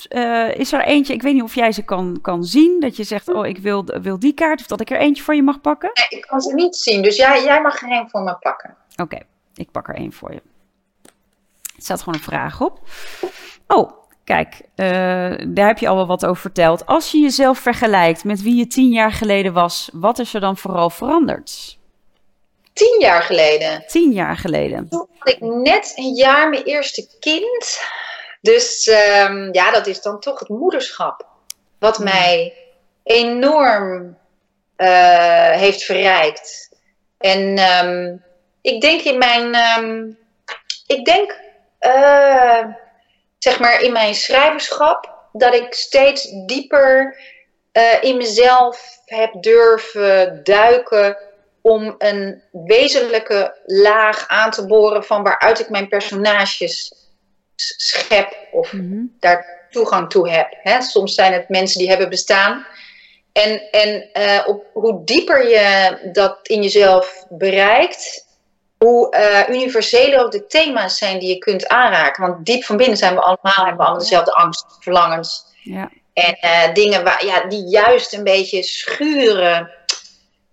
eh, is er eentje, ik weet niet of jij ze kan, kan zien, dat je zegt, oh, ik wil, wil die kaart, of dat ik er eentje voor je mag pakken? Nee, ik kan ze niet zien, dus jij, jij mag er een voor me pakken. Oké, ik pak er één voor je. Er staat gewoon een vraag op. Oh, kijk, eh, daar heb je al wel wat over verteld. Als je jezelf vergelijkt met wie je tien jaar geleden was, wat is er dan vooral veranderd? Tien jaar geleden. Tien jaar geleden. Toen had ik net een jaar mijn eerste kind. Dus um, ja, dat is dan toch het moederschap. Wat mij enorm uh, heeft verrijkt. En um, ik denk in mijn. Um, ik denk. Uh, zeg maar in mijn schrijverschap. Dat ik steeds dieper uh, in mezelf heb durven duiken om een wezenlijke laag aan te boren van waaruit ik mijn personages schep of mm -hmm. daar toegang toe heb. Hè? Soms zijn het mensen die hebben bestaan. En, en uh, op hoe dieper je dat in jezelf bereikt, hoe uh, universeler ook de thema's zijn die je kunt aanraken. Want diep van binnen zijn we allemaal, hebben we allemaal dezelfde angst, verlangens. Ja. En uh, dingen waar, ja, die juist een beetje schuren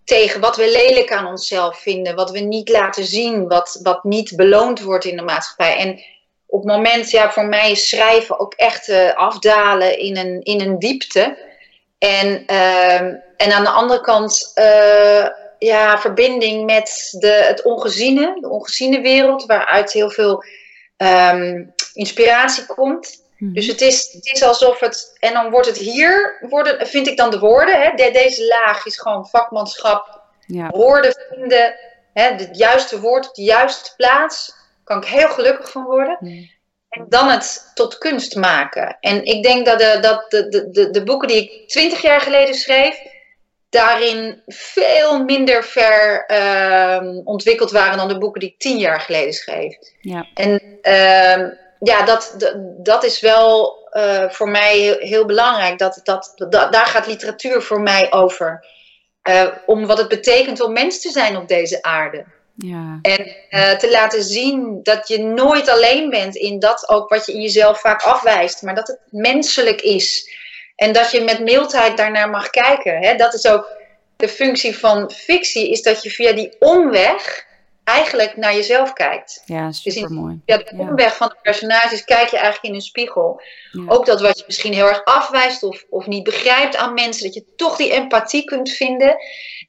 tegen wat we lelijk aan onszelf vinden, wat we niet laten zien, wat, wat niet beloond wordt in de maatschappij. En op het moment, ja, voor mij is schrijven ook echt uh, afdalen in een, in een diepte. En, uh, en aan de andere kant, uh, ja, verbinding met de, het ongeziene, de ongeziene wereld, waaruit heel veel um, inspiratie komt. Mm-hmm. Dus het is, het is alsof het, en dan wordt het hier, worden, vind ik dan de woorden, hè, de, deze laag is gewoon vakmanschap, ja. woorden vinden, hè, het juiste woord op de juiste plaats, kan ik heel gelukkig van worden. Mm. En dan het tot kunst maken. En ik denk dat de, dat de, de, de, de boeken die ik twintig jaar geleden schreef, daarin veel minder ver uh, ontwikkeld waren dan de boeken die ik tien jaar geleden schreef. Ja. En uh, ja, dat, dat is wel uh, voor mij heel, heel belangrijk. Dat, dat, dat, daar gaat literatuur voor mij over. Uh, om wat het betekent om mens te zijn op deze aarde. Ja. En uh, te laten zien dat je nooit alleen bent in dat ook wat je in jezelf vaak afwijst. Maar dat het menselijk is. En dat je met mildheid daarnaar mag kijken. Hè? Dat is ook de functie van fictie. Is dat je via die omweg eigenlijk naar jezelf kijkt. Ja, super mooi. Dus via de omweg van de personages kijk je eigenlijk in een spiegel. Ja. Ook dat wat je misschien heel erg afwijst of, of niet begrijpt aan mensen, dat je toch die empathie kunt vinden.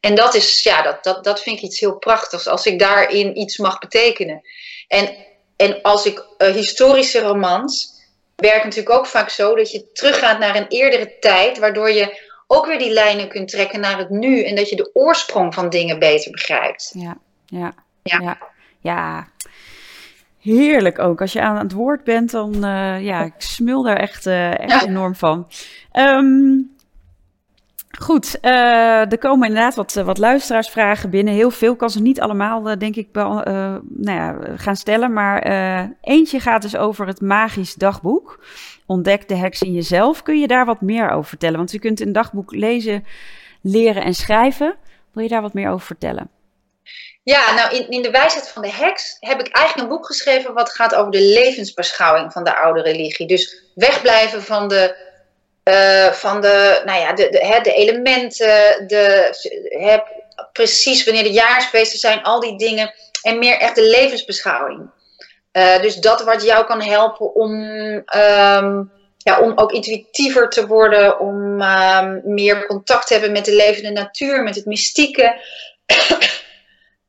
En dat is, ja, dat, dat, dat vind ik iets heel prachtigs, als ik daarin iets mag betekenen. En, en als ik uh, historische romans, werkt natuurlijk ook vaak zo dat je teruggaat naar een eerdere tijd, waardoor je ook weer die lijnen kunt trekken naar het nu en dat je de oorsprong van dingen beter begrijpt. Ja, ja. Ja. ja. ja. Heerlijk ook. Als je aan het woord bent, dan uh, ja, ik smul daar echt, uh, echt ja. enorm van. Um, goed, uh, er komen inderdaad wat, wat luisteraarsvragen binnen. Heel veel kan ze niet allemaal, denk ik, nou ja, gaan stellen. Maar eentje gaat dus over het magisch dagboek. Ontdek de heks in jezelf. Kun je daar wat meer over vertellen? Want je kunt een dagboek lezen, leren en schrijven. Wil je daar wat meer over vertellen? Ja, nou in, in De Wijsheid van de Heks heb ik eigenlijk een boek geschreven wat gaat over de levensbeschouwing van de oude religie. Dus wegblijven van de, uh, van de, nou ja, de, de, de elementen, de, hè, precies wanneer de jaarsfeesten zijn, al die dingen. En meer echt de levensbeschouwing. Uh, dus dat wat jou kan helpen om, um, ja, om ook intuïtiever te worden, om um, meer contact te hebben met de levende natuur, met het mystieke.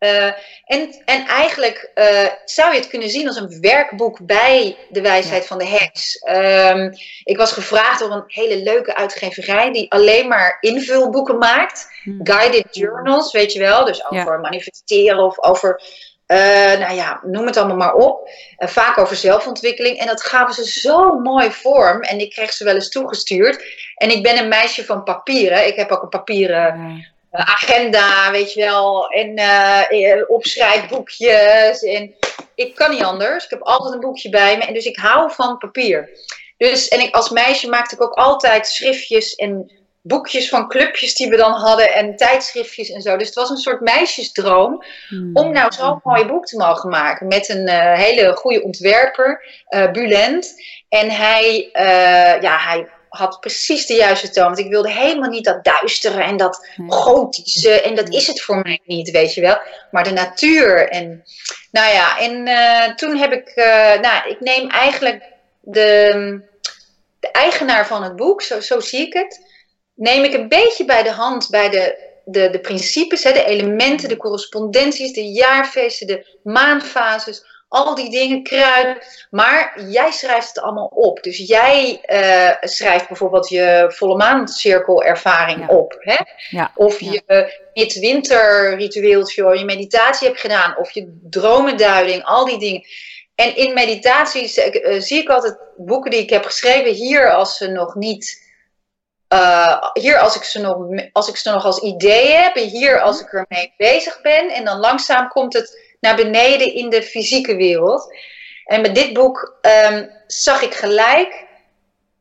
Uh, en, en eigenlijk uh, zou je het kunnen zien als een werkboek bij de wijsheid van de heks. Um, ik was gevraagd door een hele leuke uitgeverij die alleen maar invulboeken maakt. Hmm. Guided journals, weet je wel. Dus over ja. manifesteren of over uh, nou ja, noem het allemaal maar op. Vaak over zelfontwikkeling. En dat gaven ze zo mooi vorm. En ik kreeg ze wel eens toegestuurd. En ik ben een meisje van papieren. Ik heb ook een papieren agenda, weet je wel. En opschrijfboekjes. En ik kan niet anders. Ik heb altijd een boekje bij me. En dus ik hou van papier. Dus, en ik als meisje maakte ik ook altijd schriftjes en boekjes van clubjes die we dan hadden en tijdschriftjes en zo. Dus het was een soort meisjesdroom hmm. om nou zo'n mooi boek te mogen maken met een uh, hele goede ontwerper, uh, Bulent. En hij, uh, ja, hij had precies de juiste toon. Want ik wilde helemaal niet dat duistere en dat gotische. En dat is het voor mij niet, weet je wel. Maar de natuur. En nou ja, en toen heb ik, nou, ik neem eigenlijk de, de eigenaar van het boek, zo, zo zie ik het neem ik een beetje bij de hand bij de, de, de principes, hè, de elementen, de correspondenties, de jaarfeesten, de maanfases, al die dingen, kruiden. Maar jij schrijft het allemaal op. Dus jij uh, schrijft bijvoorbeeld je volle maancirkelervaring ja. op. Hè? Ja. Of je ja. midwinterritueeltje, je meditatie hebt gedaan. Of je dromenduiding, al die dingen. En in meditaties uh, zie ik altijd boeken die ik heb geschreven hier als ze nog niet uh, hier als ik, ze nog, als ik ze nog als idee heb, en hier als ik ermee bezig ben. En dan langzaam komt het naar beneden in de fysieke wereld. En met dit boek um, zag ik gelijk.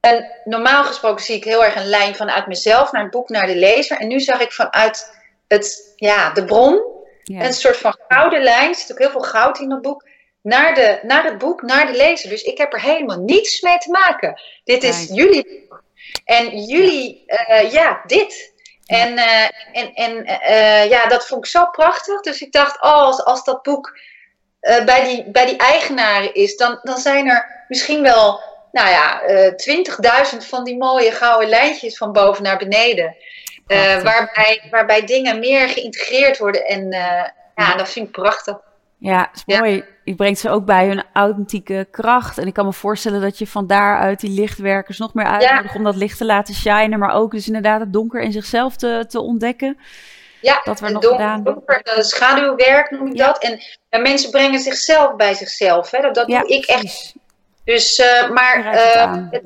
En normaal gesproken zie ik heel erg een lijn vanuit mezelf naar het boek, naar de lezer. En nu zag ik vanuit het, ja, de bron ja. een soort van gouden lijn. Er zit ook heel veel goud in dat boek. Naar, de, naar het boek, naar de lezer. Dus ik heb er helemaal niets mee te maken. Dit is jullie en jullie, uh, ja, dit. En, uh, en, en uh, ja, dat vond ik zo prachtig. Dus ik dacht, oh, als, als dat boek bij, die, bij die eigenaren is, dan, dan zijn er misschien wel, nou ja, 20.000 van die mooie gouden lijntjes van boven naar beneden. waarbij, waarbij dingen meer geïntegreerd worden. En ja, dat vind ik prachtig. Ja, is mooi. Je brengt ze ook bij hun authentieke kracht. En ik kan me voorstellen dat je van daaruit die lichtwerkers nog meer uitnodigt om dat licht te laten shinen. Maar ook dus inderdaad het donker in zichzelf te, te ontdekken. Ja, dat we nog donker, gedaan. donker schaduwwerk noem ik dat. En, en, mensen brengen zichzelf bij zichzelf. Hè. Dat, dat doe ik echt. Dus, uh, maar uh,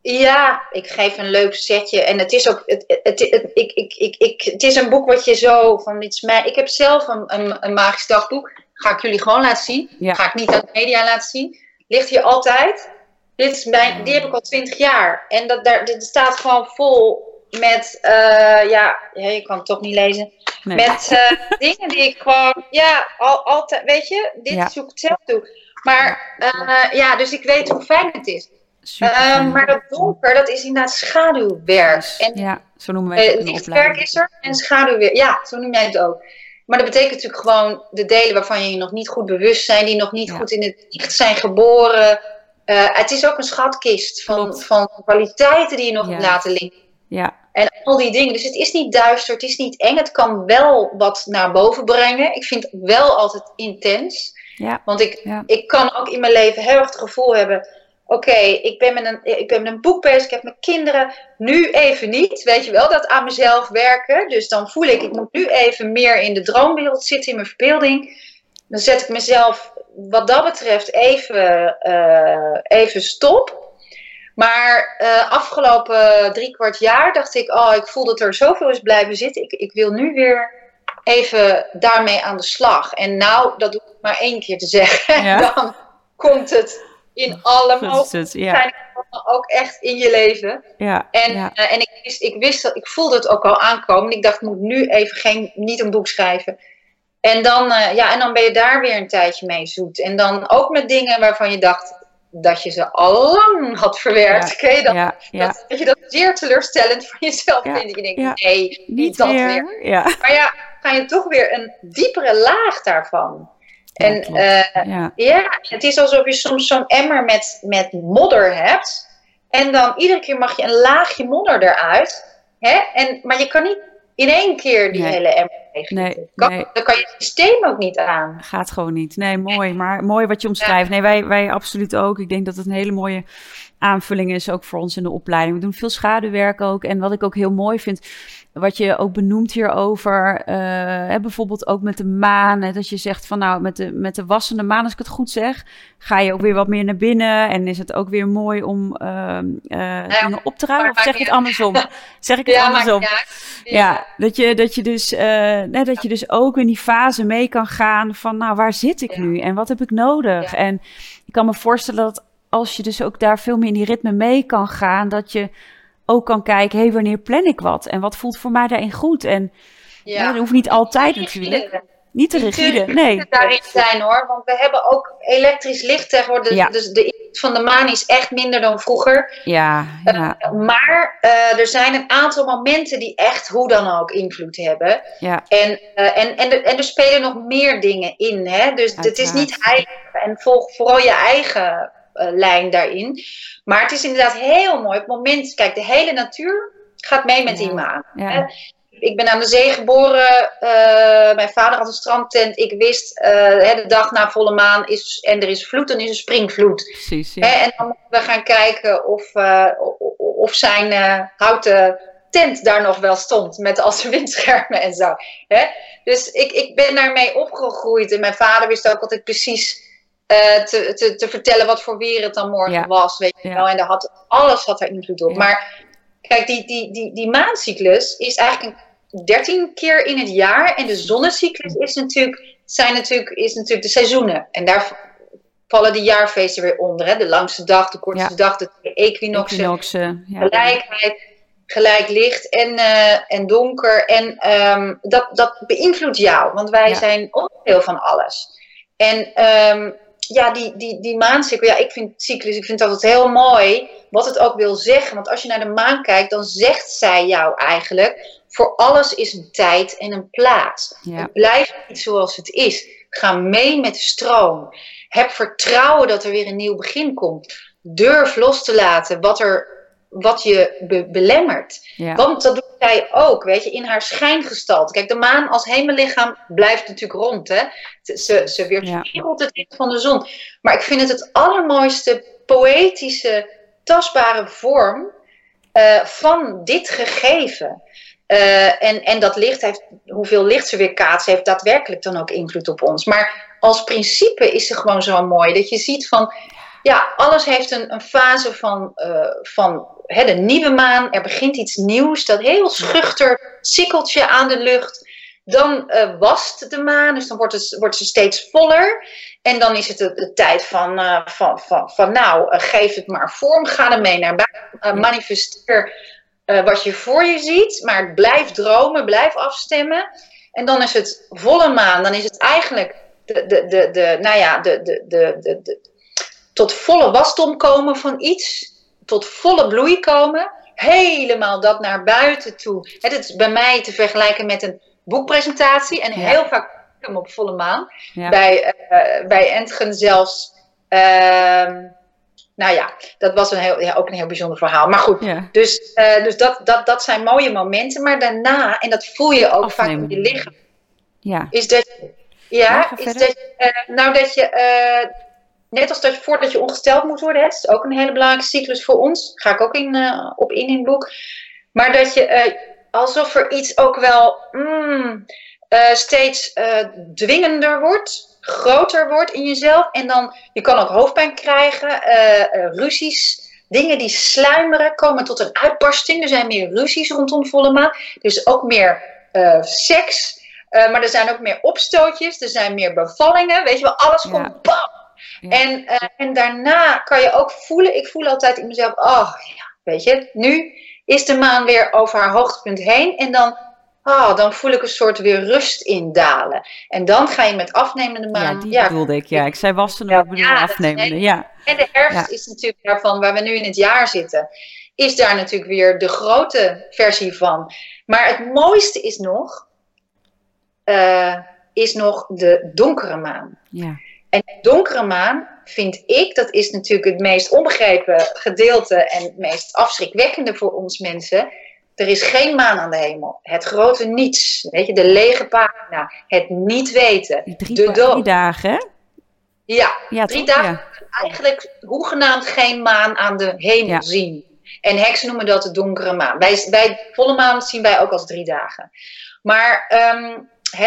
ja, ik geef een leuk setje. En het is ook, het, het, ik, ik, ik, het is een boek wat je zo van, iets mij, ik heb zelf een, een, een magisch dagboek. Ga ik jullie gewoon laten zien. Ga ik niet aan de media laten zien. Ligt hier altijd. Dit is mijn, die heb ik al twintig jaar. En dat, daar, dit staat gewoon vol met, uh, ja, je kan het toch niet lezen. Met uh, dingen die ik gewoon, ja, al, altijd, weet je, dit ja. zoek ik zelf toe. Maar uh, ja, dus ik weet hoe fijn het is. Uh, maar dat donker, dat is inderdaad schaduwwerk. En, ja, zo noemen wij het. Uh, lichtwerk is er en schaduwwerk. Ja, zo noem jij het ook. Maar dat betekent natuurlijk gewoon de delen waarvan je je nog niet goed bewust zijn, die nog niet goed in het licht zijn geboren. Uh, het is ook een schatkist van, van kwaliteiten die je nog ja. moet laten liggen. Ja. En al die dingen. Dus het is niet duister, het is niet eng. Het kan wel wat naar boven brengen. Ik vind het wel altijd intens. Ja. Want ik, ja. ik kan ook in mijn leven heel erg het gevoel hebben oké, okay, ik, ben met een, ik ben met een boek bezig, ik heb mijn kinderen, nu even niet, weet je wel, dat aan mezelf werken. Dus dan voel ik, ik moet nu even meer in de droomwereld zitten, in mijn verbeelding. Dan zet ik mezelf wat dat betreft even, uh, even stop. Maar uh, afgelopen drie kwart jaar dacht ik, oh, ik voel dat er zoveel is blijven zitten. Ik, ik wil nu weer even daarmee aan de slag. En nou, dat doe ik maar één keer te zeggen. Ja. Dan komt het in alle mogelijke ja. ook echt in je leven. Ja, en ja. Uh, en ik, wist, ik wist dat, ik voelde het ook al aankomen. Ik dacht, ik moet nu even geen, niet een boek schrijven. En dan, uh, ja, en dan ben je daar weer een tijdje mee zoet. En dan ook met dingen waarvan je dacht dat je ze al lang had verwerkt. Ja, Ken je dat? Ja, dat? Dat je dat zeer teleurstellend voor jezelf vindt. Je denkt, nee, niet dat weer. Maar ja, ga je toch weer een diepere laag daarvan. En uh, ja. ja, het is alsof je soms zo'n emmer met, met modder hebt. En dan iedere keer mag je een laagje modder eruit. Hè? En, maar je kan niet in één keer die hele emmer Nee, kan, nee. Dan kan je het systeem ook niet aan. Gaat gewoon niet. Nee, mooi. Maar mooi wat je omschrijft. Nee, wij, wij absoluut ook. Ik denk dat het een hele mooie aanvulling is ook voor ons in de opleiding. We doen veel schaduwwerk ook. En wat ik ook heel mooi vind, wat je ook benoemt hierover, uh, hè, bijvoorbeeld ook met de maan, hè, dat je zegt van nou, met de, met de wassende maan, als ik het goed zeg, ga je ook weer wat meer naar binnen en is het ook weer mooi om uh, uh, ja, op te ruimen? Of zeg ik het andersom? zeg ik het ja, andersom? Ja, ja, dat je, dat, je dus, nee, dat je dus ook in die fase mee kan gaan van nou, waar zit ik nu en wat heb ik nodig? En ik kan me voorstellen dat als je dus ook daar veel meer in die ritme mee kan gaan, dat je ook kan kijken, hé, hey, wanneer plan ik wat? En wat voelt voor mij daarin goed? En ja. ja dat hoeft niet altijd natuurlijk. Niet te rigide, nee. daarin zijn hoor, want we hebben ook elektrisch licht tegenwoordig. Ja. Dus de invloed van de maan is echt minder dan vroeger. Ja, ja. Uh, maar uh, er zijn een aantal momenten die echt hoe dan ook invloed hebben. Ja. En, uh, en, en, en er spelen nog meer dingen in. Hè? Dus het is niet heilig. En volg vooral je eigen lijn daarin. Maar het is inderdaad heel mooi. Op het moment, kijk, de hele natuur gaat mee met die maan. Ja. Ik ben aan de zee geboren. Uh, mijn vader had een strandtent. Ik wist, uh, de dag na volle maan is en er is vloed, dan is er springvloed. Precies, ja. En dan moeten we gaan kijken of, uh, of zijn houten tent daar nog wel stond. Met al zijn windschermen en zo. Hè? Dus ik, ik ben daarmee opgegroeid. En mijn vader wist ook altijd precies uh, te, te, te, vertellen wat voor weer het dan morgen ja. was. Weet je ja. wel. En daar had, alles had er invloed op. Ja. Maar kijk, die, die, die, die maancyclus is eigenlijk een 13 keer in het jaar. En de zonnecyclus is natuurlijk, zijn natuurlijk, is natuurlijk de seizoenen. En daar vallen de jaarfeesten weer onder. Hè? De langste dag, de kortste dag, de equinoxen, Equinoxen, ja. gelijkheid, gelijk licht en, eh, en donker. En ehm, dat, dat beïnvloedt jou, want wij Ja. zijn onderdeel van alles. En ehm, ja, die, die, die maancyclus, ja, ik vind cyclus, ik vind het altijd heel mooi wat het ook wil zeggen. Want als je naar de maan kijkt, dan zegt zij jou eigenlijk, voor alles is een tijd en een plaats. Ja. Het blijft niet zoals het is. Ga mee met de stroom. Heb vertrouwen dat er weer een nieuw begin komt. Durf los te laten wat, er, wat je be- belemmert. Ja. Want dat doet zij ook, weet je, in haar schijngestalte. Kijk, de maan als hemellichaam blijft natuurlijk rond, hè. Ze, ze weerspiegelt het licht van de zon. Maar ik vind het het allermooiste, poëtische, tastbare vorm uh, van dit gegeven. Uh, en, en dat licht heeft, hoeveel licht ze weer kaatsen, heeft daadwerkelijk dan ook invloed op ons. Maar als principe is ze gewoon zo mooi. Dat je ziet van, ja, alles heeft een, een fase van, uh, van hè, de nieuwe maan. Er begint iets nieuws, dat heel schuchter sikkeltje aan de lucht. Dan uh, wast de maan, dus dan wordt, het, wordt ze steeds voller. En dan is het de, de tijd van, uh, van, van, van, nou, geef het maar vorm, ga ermee naar buiten, manifesteer wat je voor je ziet. Maar blijf dromen, blijf afstemmen. En dan is het volle maan, dan is het eigenlijk de, de, de, de nou ja, de, de, de, de, de tot volle wasdom komen van iets, tot volle bloei komen, helemaal dat naar buiten toe. Het is bij mij te vergelijken met een boekpresentatie en Ja. heel vaak hem op volle maan. Ja. Bij, eh, bij Entgen zelfs. ehm, nou ja, dat was een heel, ja, ook een heel bijzonder verhaal. Maar goed, Ja. dus, eh, dus dat, dat, dat zijn mooie momenten. Maar daarna, en dat voel je ook vaak in je lichaam, Ja. is dat Ja, is dat eh, nou dat je, net als dat je voordat je ongesteld moet worden, hè, dat is ook een hele belangrijke cyclus voor ons, ga ik ook in, eh, op in in het boek, maar dat je eh, alsof er iets ook wel mm, eh, steeds dwingender wordt, groter wordt in jezelf. En dan, je kan ook hoofdpijn krijgen, ruzies, dingen die sluimeren, komen tot een uitbarsting, er zijn meer ruzies rondom volle maan, er is ook meer seks, maar er zijn ook meer opstootjes, er zijn meer bevallingen, weet je wel, alles Ja. komt bam. Ja. En, uh, en daarna kan je ook voelen, ik voel altijd in mezelf, oh ja, weet je, nu is de maan weer over haar hoogtepunt heen en dan, oh, dan voel ik een soort weer rust indalen. En dan ga je met afnemende ja, maan, die ja, bedoelde ik. Ja, ik zei wassen, Ja, bedoel ja, afnemende. Ja. en de herfst is natuurlijk daarvan, waar we nu in het jaar zitten, is daar natuurlijk weer de grote versie van. Maar het mooiste is nog, eh, is nog de donkere maan. Ja. En donkere maan vind ik, dat is natuurlijk het meest onbegrepen gedeelte en het meest afschrikwekkende voor ons mensen. Er is geen maan aan de hemel. Het grote niets. Weet je, de lege pagina. Het niet weten. Drie, de dood. drie dagen, hè? Ja, Ja, drie toch? dagen. Ja. Eigenlijk hoegenaamd geen maan aan de hemel Ja. zien. En heksen noemen dat de donkere maan. Wij, wij, volle maan zien wij ook als drie dagen. Maar ehm,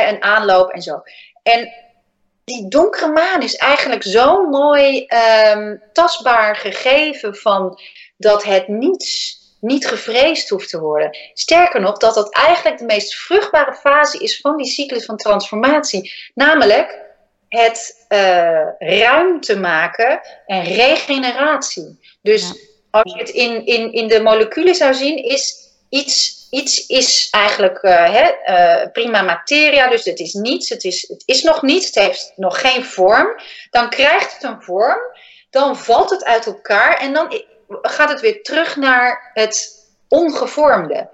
een aanloop en zo. En die donkere maan is eigenlijk zo'n mooi ehm, tastbaar gegeven van dat het niets niet gevreesd hoeft te worden. Sterker nog, dat dat eigenlijk de meest vruchtbare fase is van die cyclus van transformatie. Namelijk het eh, ruimte maken en regeneratie. Dus Ja. als je het in, in, in de moleculen zou zien, is iets, iets is eigenlijk eh, eh, prima materia, dus het is niets, het is, het is nog niets, het heeft nog geen vorm. Dan krijgt het een vorm, dan valt het uit elkaar en dan gaat het weer terug naar het ongevormde.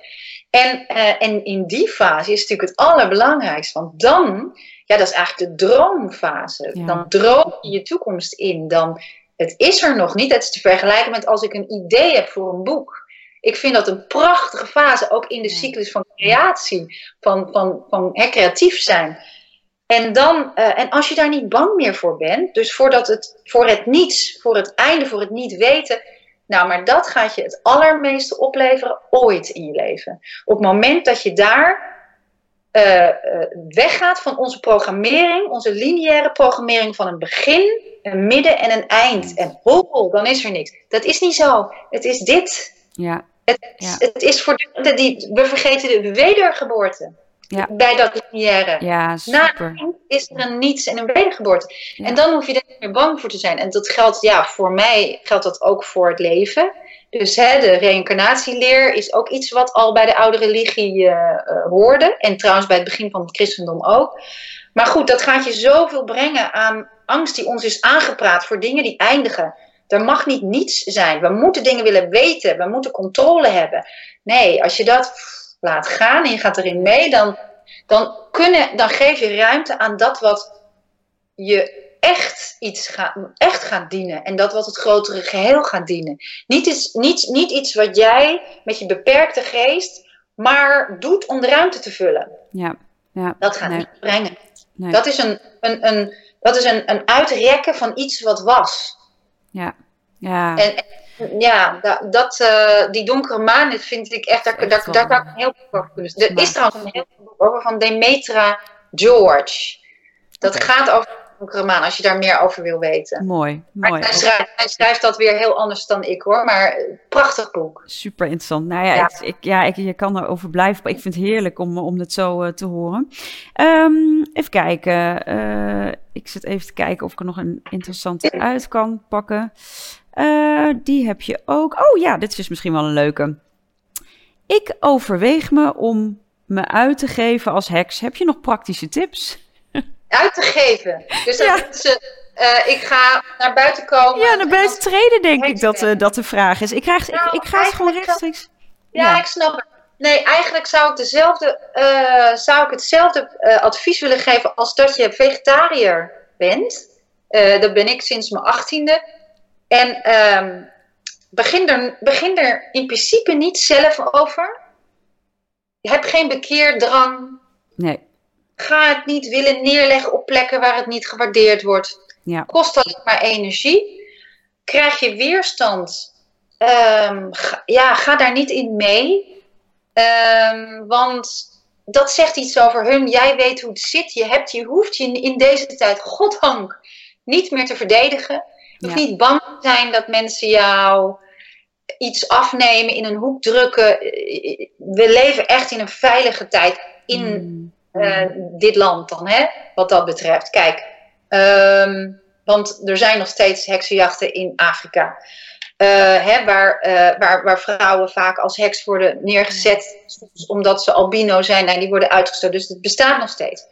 En, eh, en in die fase is het natuurlijk het allerbelangrijkste, want dan, ja, dat is eigenlijk de droomfase. Ja. Dan droom je je toekomst in, dan, het is er nog niet. Het is te vergelijken met als ik een idee heb voor een boek. Ik vind dat een prachtige fase, ook in de cyclus van creatie, van, van, van hè, creatief zijn. En, dan, eh, en als je daar niet bang meer voor bent, dus voordat het, voor het niets, voor het einde, voor het niet weten, nou, maar dat gaat je het allermeeste opleveren ooit in je leven. Op het moment dat je daar eh, eh, weggaat van onze programmering, onze lineaire programmering van een begin, een midden en een eind. En hol, dan is er niks. Dat is niet zo. Het is dit. Ja, Het, Ja. het is voor de, die, we vergeten de wedergeboorte. Ja. Bij dat lineaire. ja, super. is er een niets en een wedergeboorte. Ja. En dan hoef je er niet meer bang voor te zijn. En dat geldt, ja, voor mij geldt dat ook voor het leven. Dus hè, de reïncarnatieleer is ook iets wat al bij de oude religie eh, eh, hoorde. En trouwens bij het begin van het christendom ook. Maar goed, dat gaat je zoveel brengen aan angst die ons is aangepraat voor dingen die eindigen. Er mag niet niets zijn. We moeten dingen willen weten. We moeten controle hebben. Nee, als je dat laat gaan en je gaat erin mee, dan, dan, kunnen, dan geef je ruimte aan dat wat je echt, iets gaat, echt gaat dienen. En dat wat het grotere geheel gaat dienen. Niet iets, niet, niet iets wat jij met je beperkte geest maar doet om de ruimte te vullen. Ja, ja. Dat gaat Nee. niet brengen. Nee. Dat is, een, een, een, dat is een, een uitrekken van iets wat was. Ja, ja. En, en ja, da- dat, eh, die donkere maan, dat vind ik echt, kan ik ja. een heel over kunnen. Er is Maar- trouwens een heel boek over van Demetra George. Dat gaat over de donkere maan, als je daar meer over wil weten. mooi, Maar mooi. hij, schrijft, hij schrijft dat weer heel anders dan ik hoor, maar eh, prachtig boek. Super interessant. Nou ja, Ja. Ik, ik, ja ik, je kan erover blijven. Ik vind het heerlijk om, om het zo eh, te horen. Ehm, even kijken. Ik zit even te kijken of ik er nog een interessante uit kan pakken. Eh, die heb je ook. Oh ja, dit is misschien wel een leuke. Ik overweeg me om me uit te geven als heks. Heb je nog praktische tips? Uit te geven. Dus dat Ja. is, eh, ik ga naar buiten komen. Ja, naar buiten treden denk ik dat, eh, dat de vraag is. Ik, krijg, ik, Nou, ik ga het gewoon rechtstreeks. Ja, Ja. ik snap het. Nee, eigenlijk zou ik, dezelfde, zou ik hetzelfde advies willen geven als dat je vegetariër bent. Dat ben ik sinds mijn achttiende. En ehm, begin, er, begin er in principe niet zelf over. Heb geen bekeerdrang. Nee, Ga het niet willen neerleggen op plekken waar het niet gewaardeerd wordt. Ja. Kost alleen maar energie. Krijg je weerstand. ehm, ga, ja, ga daar niet in mee. Ehm, want dat zegt iets over hun. Jij weet hoe het zit. Je, hebt, je hoeft je in deze tijd, goddank, niet meer te verdedigen. Je hoeft Ja. niet bang te zijn dat mensen jou iets afnemen, in een hoek drukken. We leven echt in een veilige tijd. In, Mm. eh, dit land dan, hè, wat dat betreft. Kijk, ehm, want er zijn nog steeds heksenjachten in Afrika. Eh, hè, waar, eh, waar, waar vrouwen vaak als heks worden neergezet, omdat ze albino zijn en die worden uitgestoten. Dus het bestaat nog steeds.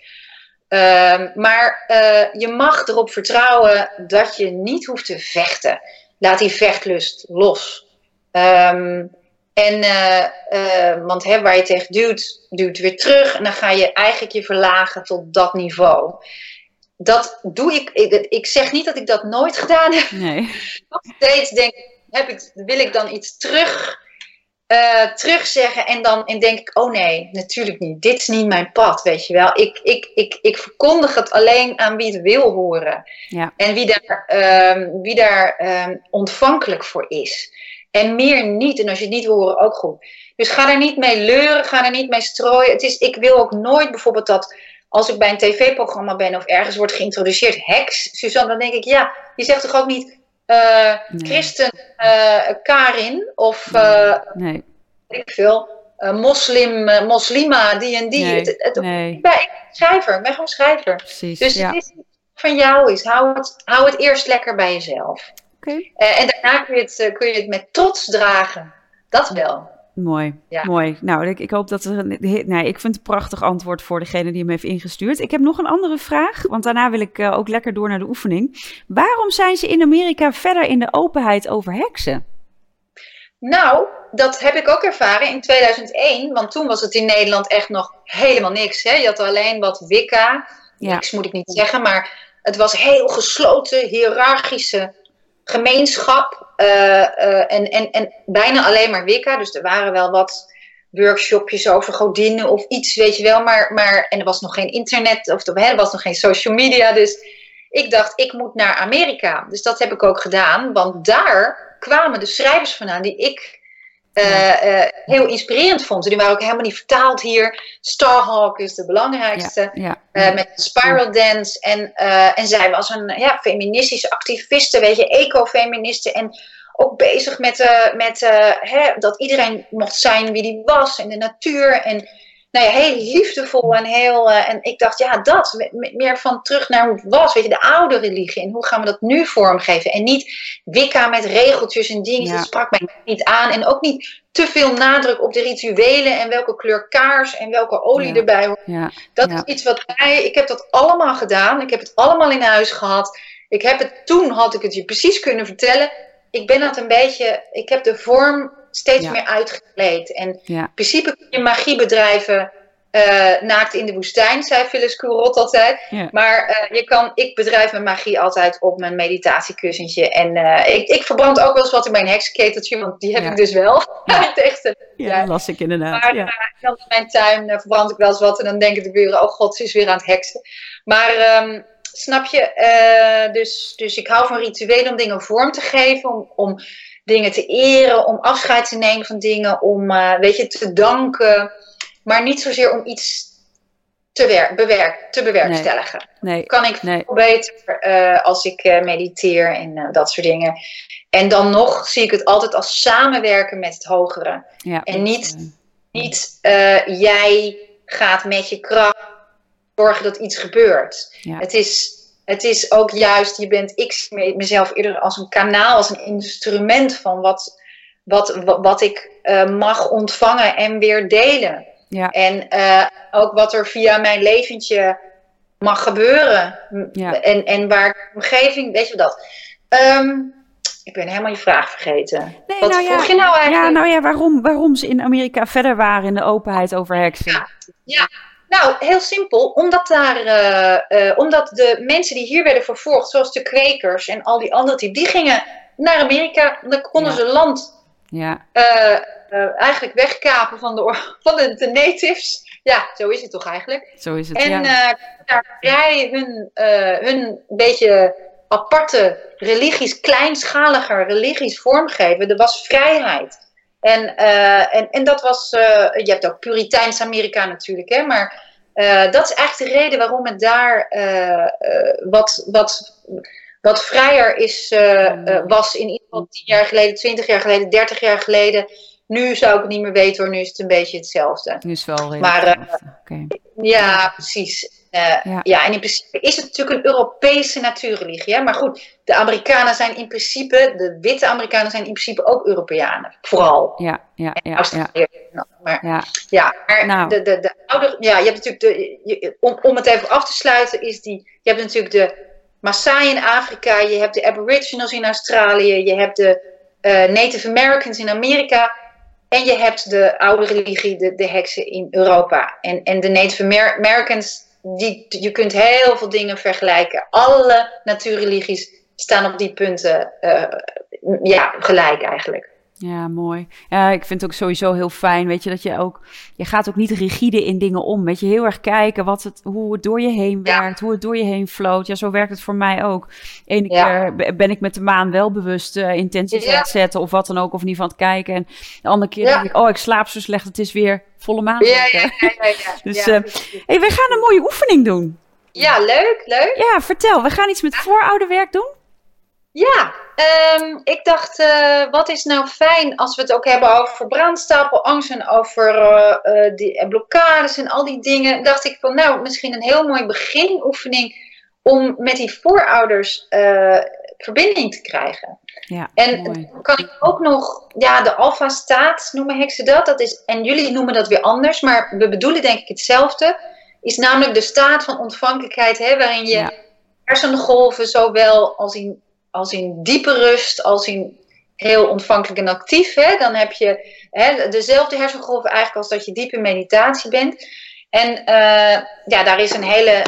Ehm, maar eh, je mag erop vertrouwen dat je niet hoeft te vechten. Laat die vechtlust los. Ehm, en, eh, eh, want hè, waar je tegen duwt, duwt weer terug. En dan ga je eigenlijk je verlagen tot dat niveau. Dat doe ik, ik. Ik zeg niet dat ik dat nooit gedaan heb. Nee. Nog steeds denk heb ik, wil ik dan iets terug uh, terugzeggen en dan en denk ik, oh nee, natuurlijk niet. Dit is niet mijn pad, weet je wel. Ik, ik, ik, ik verkondig het alleen aan wie het wil horen. Ja. En wie daar, um, wie daar um, ontvankelijk voor is. En meer niet. En als je het niet wil horen, ook goed. Dus ga er niet mee leuren, ga er niet mee strooien. Het is, ik wil ook nooit bijvoorbeeld dat als ik bij een tv-programma ben of ergens wordt geïntroduceerd, heks, Suzanne, dan denk ik, ja, je zegt toch ook niet uh, christen uh, Karin of uh, nee. ik veel, moslim, moslima, die en die. Nee. Het, het, nee. Ik ben schrijver, ik ben gewoon schrijver. Precies, dus ja. het is van jou is, hou het, hou het eerst lekker bij jezelf. Okay. en daarna kun je, het, kun je het met trots dragen. Dat wel. Mooi, mooi. Nou, ik, ik hoop dat er. Een, nee, ik vind het een prachtig antwoord voor degene die hem heeft ingestuurd. Ik heb nog een andere vraag, want daarna wil ik uh, ook lekker door naar de oefening. Waarom zijn ze in Amerika verder in de openheid over heksen? Nou, dat heb ik ook ervaren in 2001, want toen was het in Nederland echt nog helemaal niks. Hè? Je had alleen wat Wicca, ja. niks moet ik niet zeggen, maar het was heel gesloten, hiërarchische gemeenschap. Uh, uh, en, en, en bijna alleen maar Wicca. Dus er waren wel wat workshopjes over godinnen of iets, weet je wel. Maar, maar, en er was nog geen internet, of er was nog geen social media. Dus ik dacht, ik moet naar Amerika. Dus dat heb ik ook gedaan. Want daar kwamen de schrijvers vandaan die ik uh, heel inspirerend vond. Die waren ook helemaal niet vertaald hier. Starhawk is de belangrijkste. Ja, uh, met Spiral Dance. En, en zij was een ja, feministische activiste, weet je, ecofeministe. En ook bezig met, met hè, dat iedereen mocht zijn wie die was in de natuur. En nou ja, heel liefdevol en heel. Uh, en ik dacht, ja, dat. Meer van terug naar hoe het was. Weet je, de oude religie. En hoe gaan we dat nu vormgeven? En niet Wicca met regeltjes en dingen. Dat sprak mij niet aan. En ook niet te veel nadruk op de rituelen. En welke kleur kaars en welke olie erbij hoort. Ja. Dat is iets wat mij. Ik heb dat allemaal gedaan. Ik heb het allemaal in huis gehad. Ik heb het toen, had ik het je precies kunnen vertellen. Ik ben dat een beetje. Ik heb de vorm steeds meer uitgekleed. En in principe kun je magie bedrijven uh, naakt in de woestijn, zei Phyllis Courot altijd. Maar uh, je kan, ik bedrijf mijn magie altijd op mijn meditatiekussentje. En uh, ik, ik verbrand ook wel eens wat in mijn heksenketeltje, want die heb ik dus wel. Ja, ja dat las ik inderdaad. Maar in mijn tuin verbrand ik wel eens wat en dan denken de buren, oh god, ze is weer aan het heksen. Maar um, snap je, dus, dus ik hou van rituelen om dingen vorm te geven, om, om dingen te eren, om afscheid te nemen van dingen, om uh, weet je, te danken. Maar niet zozeer om iets te, wer bewerk te bewerkstelligen. Nee, kan ik nee. veel beter uh, als ik uh, mediteer en dat soort dingen. En dan nog zie ik het altijd als samenwerken met het hogere. Ja, en niet, niet jij gaat met je kracht zorgen dat iets gebeurt. Ja. Het is het is ook juist, je bent, ik zie mezelf eerder als een kanaal, als een instrument van wat, wat, wat, ik uh, mag ontvangen en weer delen. Ja. En uh, ook wat er via mijn leventje mag gebeuren. Ja. En, en waar omgeving, weet je dat. Um, ik ben helemaal je vraag vergeten. Nee, wat nou vroeg ja, je nou eigenlijk? Ja, nou ja, waarom, waarom ze in Amerika verder waren in de openheid over heksen. Ja, ja. Nou, heel simpel. Omdat, daar, uh, uh, omdat de mensen die hier werden vervolgd, zoals de kwekers en al die andere typen, die gingen naar Amerika. Dan konden ze land ja. Uh, eigenlijk wegkapen van, de, van de, de, natives. Ja, zo is het toch eigenlijk. Zo is het, En daar vrij hun, hun beetje aparte religies, kleinschaliger religies vormgeven. Er was vrijheid. En, uh, en, en dat was, uh, je hebt ook Puriteins Amerika natuurlijk, hè, maar uh, dat is eigenlijk de reden waarom het daar wat, wat, wat vrijer is, was in ieder geval 10 jaar geleden, 20 jaar geleden, 30 jaar geleden. Nu zou ik het niet meer weten hoor, nu is het een beetje hetzelfde. Nu is het wel maar, okay. Ja, precies. Uh, ja. en in principe is het natuurlijk een Europese natuurreligie. Hè? Maar goed, de Amerikanen zijn in principe, de witte Amerikanen zijn in principe ook Europeanen. Vooral. Ja, ja, ja. ja. Maar, ja. ja, maar nou. de, de, de oude, ja, je hebt natuurlijk de, je, om, om het even af te sluiten, is die, je hebt natuurlijk de Maasai in Afrika, je hebt de Aboriginals in Australië, je hebt de uh, Native Americans in Amerika. En je hebt de oude religie, de, de heksen in Europa. En, en de Native Americans die, je kunt heel veel dingen vergelijken. Alle natuurreligies staan op die punten uh, ja, gelijk eigenlijk. Ja, mooi. Ja, ik vind het ook sowieso heel fijn, weet je, dat je ook, je gaat ook niet rigide in dingen om, weet je, heel erg kijken wat het, hoe het door je heen werkt, hoe het door je heen floot. Ja, zo werkt het voor mij ook. Ene keer ben ik met de maan wel bewust uh, intensiteit zetten of wat dan ook, of niet van het kijken. En de andere keer denk ik, oh, ik slaap zo slecht, het is weer volle maan. Ja, ja, ja, ja, dus, uh, hey, we gaan een mooie oefening doen. Ja, leuk, leuk. Ja, vertel, we gaan iets met voorouderwerk doen. Ja, um, ik dacht, uh, wat is nou fijn als we het ook hebben over brandstapelangst en over uh, uh, die blokkades en al die dingen. Dacht ik van, nou, misschien een heel mooi beginoefening om met die voorouders verbinding te krijgen. Ja, en mooi. kan ik ook nog, ja, de alfa-staat noemen heksen dat. dat is, en jullie noemen dat weer anders, maar we bedoelen denk ik hetzelfde. Is namelijk de staat van ontvankelijkheid, hè, waarin je ja. hersengolven zowel als in als in diepe rust, als in heel ontvankelijk en actief. Hè? Dan heb je hè, dezelfde hersengolven eigenlijk als dat je diep in meditatie bent. En uh, ja, daar is een hele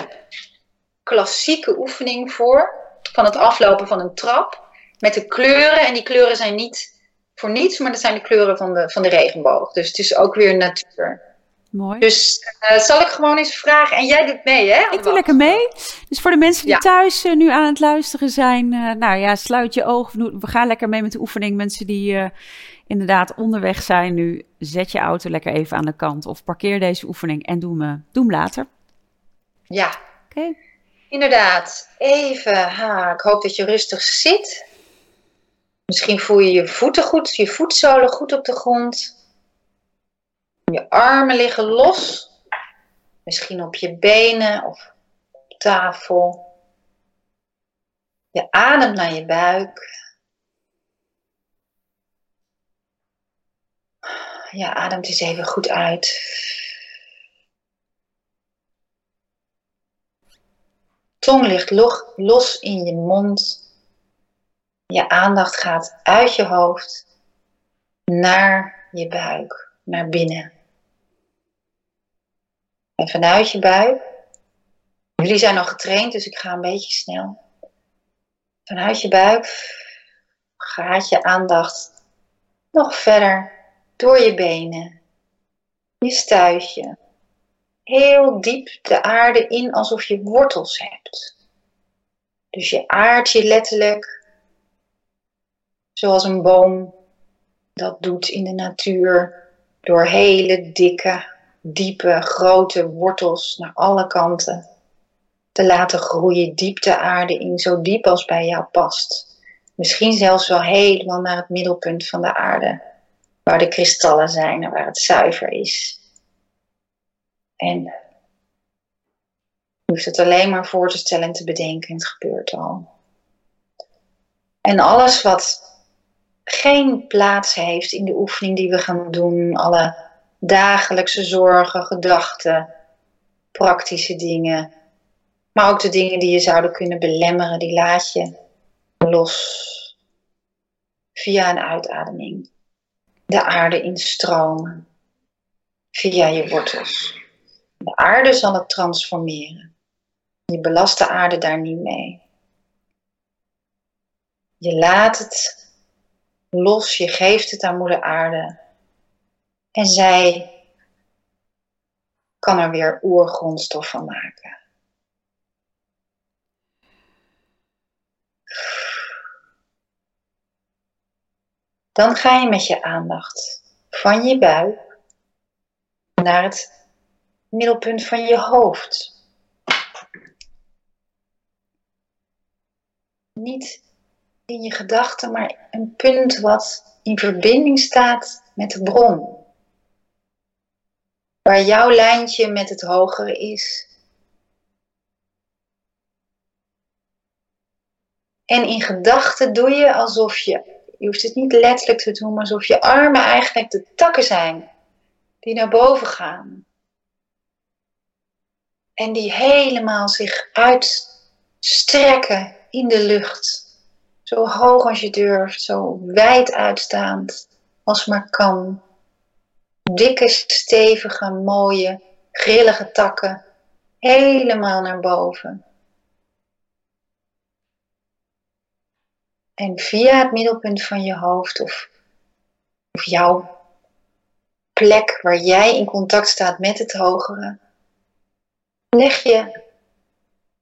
klassieke oefening voor. Van het aflopen van een trap. Met de kleuren. En die kleuren zijn niet voor niets, maar dat zijn de kleuren van de, van de regenboog. Dus het is ook weer natuur. Mooi. Dus uh, zal ik gewoon eens vragen. En jij doet mee, hè? Ik doe lekker mee. Dus voor de mensen die thuis uh, nu aan het luisteren zijn, uh, nou ja, sluit je ogen. We gaan lekker mee met de oefening. Mensen die inderdaad onderweg zijn nu, zet je auto lekker even aan de kant. Of parkeer deze oefening en doe hem, doe hem later. Ja. Oké. Okay. Inderdaad. Even, ha, ik hoop dat je rustig zit. Misschien voel je je voeten goed, je voetzolen goed op de grond. Je armen liggen los. Misschien op je benen of op tafel. Je ademt naar je buik. Je ademt eens even goed uit. Tong ligt los in je mond. Je aandacht gaat uit je hoofd naar je buik, naar binnen. En vanuit je buik. Jullie zijn al getraind, dus ik ga een beetje snel. Vanuit je buik gaat je aandacht nog verder door je benen, je stuitje. Heel diep de aarde in alsof je wortels hebt. Dus je aardt je letterlijk zoals een boom dat doet in de natuur door hele dikke diepe, grote wortels naar alle kanten te laten groeien, diep de aarde in, zo diep als bij jou past. Misschien zelfs wel helemaal naar het middelpunt van de aarde, waar de kristallen zijn en waar het zuiver is. En je hoeft het alleen maar voor te stellen en te bedenken, het gebeurt al. En alles wat geen plaats heeft in de oefening die we gaan doen, alle dagelijkse zorgen, gedachten, praktische dingen. Maar ook de dingen die je zouden kunnen belemmeren, die laat je los via een uitademing. De aarde instromen via je wortels. De aarde zal het transformeren. Je belast de aarde daar niet mee. Je laat het los, je geeft het aan moeder aarde en zij kan er weer oergrondstof van maken. Dan ga je met je aandacht van je buik naar het middelpunt van je hoofd. Niet in je gedachten, maar een punt wat in verbinding staat met de bron waar jouw lijntje met het hogere is. En in gedachten doe je alsof je, je hoeft het niet letterlijk te doen, maar alsof je armen eigenlijk de takken zijn die naar boven gaan. En die helemaal zich uitstrekken in de lucht. Zo hoog als je durft, zo wijd uitstaand als maar kan dikke, stevige, mooie, grillige takken helemaal naar boven. En via het middelpunt van je hoofd of of jouw plek waar jij in contact staat met het hogere, leg je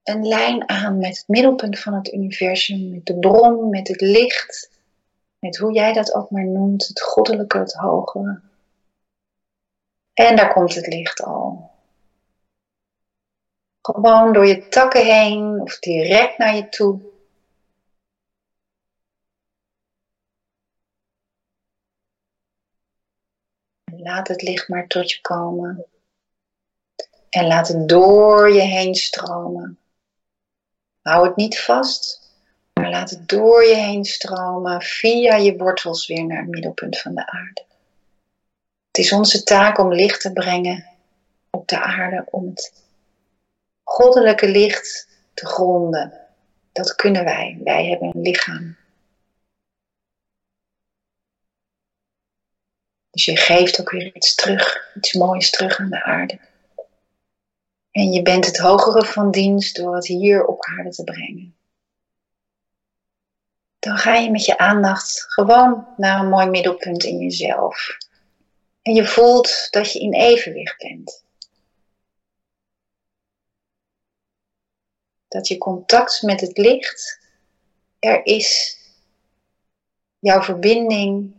een lijn aan met het middelpunt van het universum, met de bron, met het licht, met hoe jij dat ook maar noemt, het goddelijke, het hogere. En daar komt het licht al. Gewoon door je takken heen of direct naar je toe. Laat het licht maar tot je komen. En laat het door je heen stromen. Hou het niet vast, maar laat het door je heen stromen via je wortels weer naar het middelpunt van de aarde. Het is onze taak om licht te brengen op de aarde, om het goddelijke licht te gronden. Dat kunnen wij. Wij hebben een lichaam. Dus je geeft ook weer iets terug, iets moois terug aan de aarde. En je bent het hogere van dienst door het hier op aarde te brengen. Dan ga je met je aandacht gewoon naar een mooi middelpunt in jezelf. En je voelt dat je in evenwicht bent. Dat je contact met het licht er is. Jouw verbinding,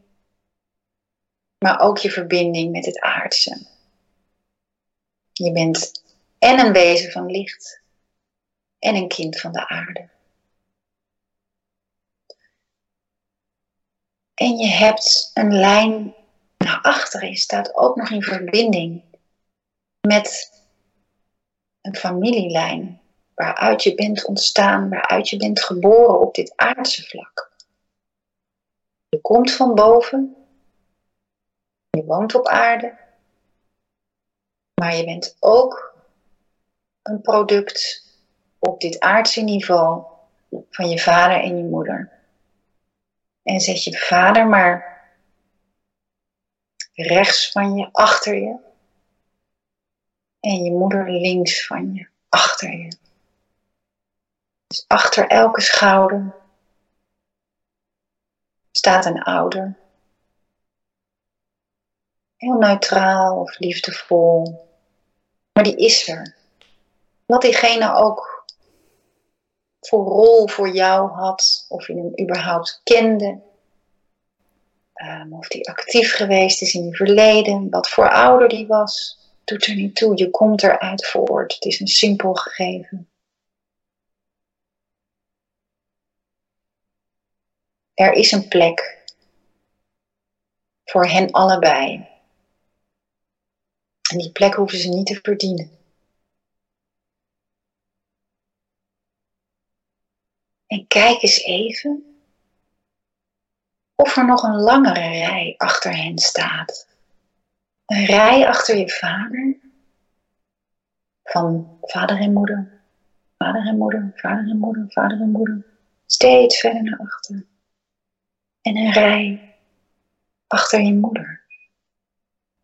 maar ook je verbinding met het aardse. Je bent en een wezen van licht en een kind van de aarde. En je hebt een lijn naar staat ook nog in verbinding met een familielijn waaruit je bent ontstaan, waaruit je bent geboren op dit aardse vlak. Je komt van boven, je woont op aarde, maar je bent ook een product op dit aardse niveau van je vader en je moeder. En zet je vader maar rechts van je, achter je. En je moeder links van je, achter je. Dus achter elke schouder staat een ouder. Heel neutraal of liefdevol. Maar die is er wat diegene ook voor rol voor jou had, of je hem überhaupt kende, um, of die actief geweest is in het verleden, wat voor ouder die was, doet er niet toe. Je komt eruit voort. Het is een simpel gegeven. Er is een plek voor hen allebei. En die plek hoeven ze niet te verdienen. En kijk eens even of er nog een langere rij achter hen staat. Een rij achter je vader. Van vader en moeder, vader en moeder, vader en moeder, vader en moeder. Steeds verder naar achter. En een rij achter je moeder.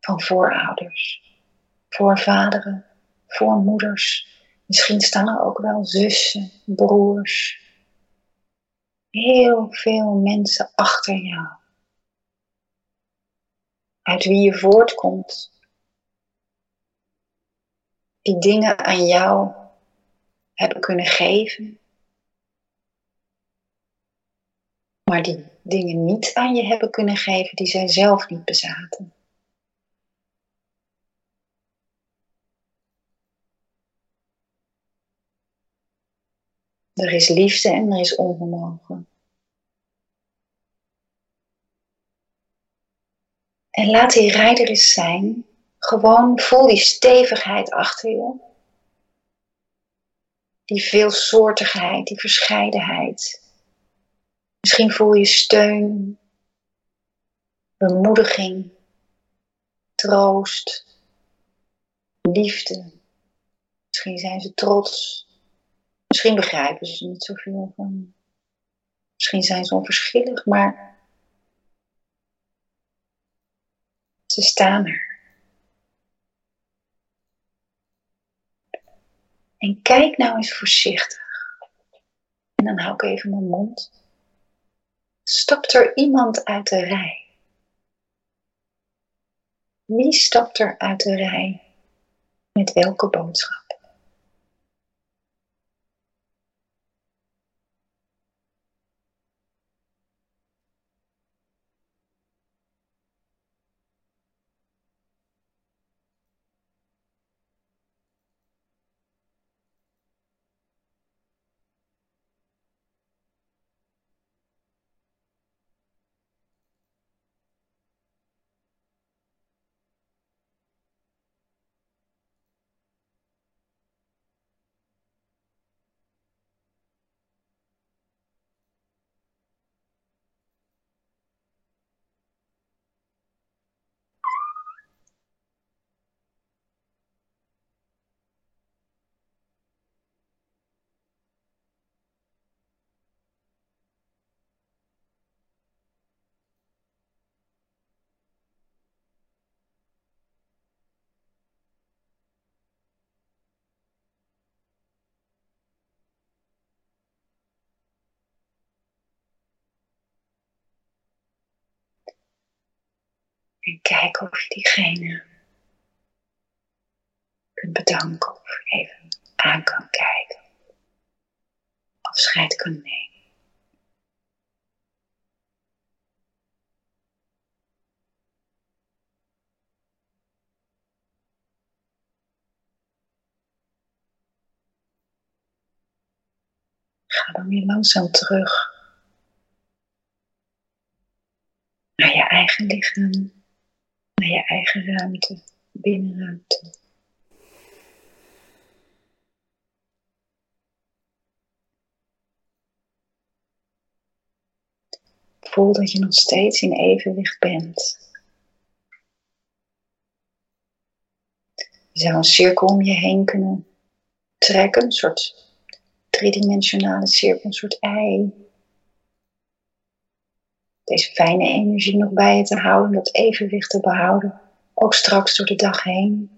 Van voorouders, voorvaderen, voormoeders. Misschien staan er ook wel zussen, broers, heel veel mensen achter jou. Uit wie je voortkomt. Die dingen aan jou hebben kunnen geven. Maar die dingen niet aan je hebben kunnen geven die zij zelf niet bezaten. Er is liefde en er is onvermogen. En laat die rijder eens zijn. Gewoon voel die stevigheid achter je. Die veelsoortigheid, die verscheidenheid. Misschien voel je steun, bemoediging, troost, liefde. Misschien zijn ze trots, Misschien begrijpen ze niet zoveel van. Misschien zijn ze onverschillig, maar ze staan er. En kijk nou eens voorzichtig. En dan hou ik even mijn mond. Stapt er iemand uit de rij? Wie stapt er uit de rij met welke boodschap? En kijk of je diegene kunt bedanken of even aan kan kijken. Afscheid kan nemen. Ga dan weer langzaam terug naar je eigen lichaam naar je eigen ruimte, binnenruimte. Voel dat je nog steeds in evenwicht bent. Je zou een cirkel om je heen kunnen trekken, een soort driedimensionale cirkel, een soort ei deze fijne energie nog bij je te houden, dat evenwicht te behouden, ook straks door de dag heen.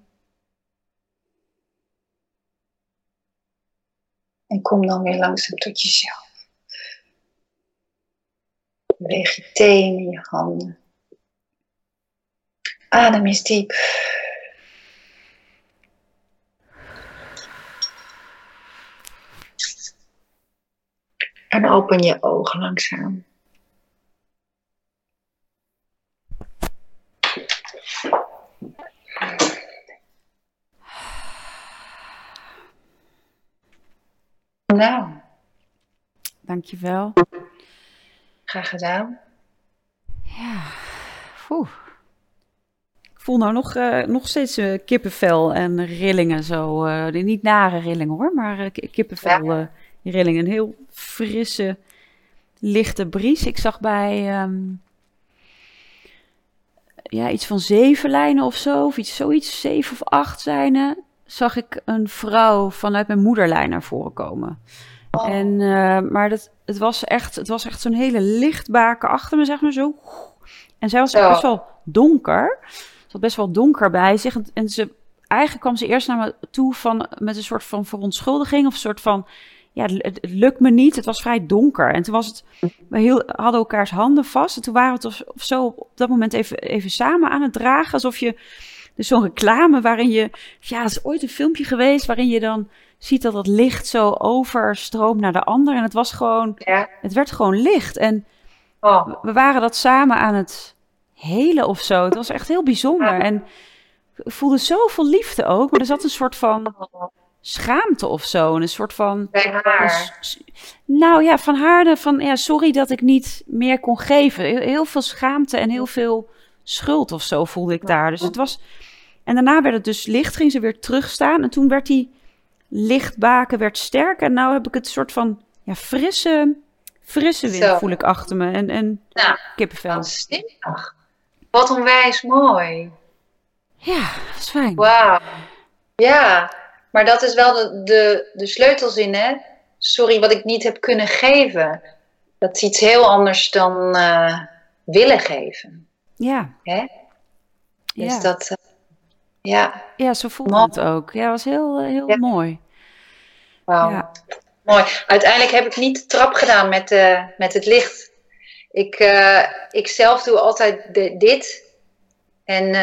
En kom dan weer langzaam tot jezelf. Beweeg je teen in je handen. Adem eens diep. En open je ogen langzaam. Nou. Dankjewel. Graag gedaan. Ja, oeh. Ik voel nou nog, uh, nog steeds uh, kippenvel en rillingen zo. Uh, niet nare rillingen hoor, maar kippenvel ja. rillingen. Een heel frisse, lichte bries. Ik zag bij um, ja, iets van zeven lijnen of zo, of iets, zoiets, zeven of acht lijnen zag ik een vrouw vanuit mijn moederlijn naar voren komen. Oh. En, uh, maar dat, het was echt, het was echt zo'n hele lichtbaken achter me, zeg maar zo. En zij was best wel donker. Ze had best wel donker bij zich. En ze, eigenlijk kwam ze eerst naar me toe van, met een soort van verontschuldiging. Of een soort van, ja, het, het lukt me niet. Het was vrij donker. En toen was het, we heel, hadden elkaars handen vast. En toen waren we het of, zo op dat moment even, even samen aan het dragen. Alsof je dus zo'n reclame waarin je, ja, het is ooit een filmpje geweest waarin je dan ziet dat het licht zo overstroomt naar de ander. En het was gewoon, ja. het werd gewoon licht. En oh. we waren dat samen aan het helen of zo. Het was echt heel bijzonder. En ik voelde zoveel liefde ook. Maar er zat een soort van schaamte of zo. En een soort van. Bij haar. nou ja, van haar. Van ja, sorry dat ik niet meer kon geven. Heel veel schaamte en heel veel schuld of zo voelde ik daar. Dus het was. En daarna werd het dus licht, ging ze weer terugstaan. En toen werd die lichtbaken werd sterker. En nu heb ik het soort van ja, frisse, frisse wind voel ik achter me. En, en nou, kippenvel. Wat onwijs mooi. Ja, dat is fijn. Wauw. Ja, maar dat is wel de, de, de sleutelzin, hè? Sorry wat ik niet heb kunnen geven. Dat is iets heel anders dan uh, willen geven. Ja. Hè? Dus ja. dat, uh, ja. Ja, zo voelde het ook. Ja, was heel, heel ja. mooi. Wauw. Ja. Mooi. Uiteindelijk heb ik niet de trap gedaan met, uh, met het licht. Ik, uh, ik zelf doe altijd de, dit. En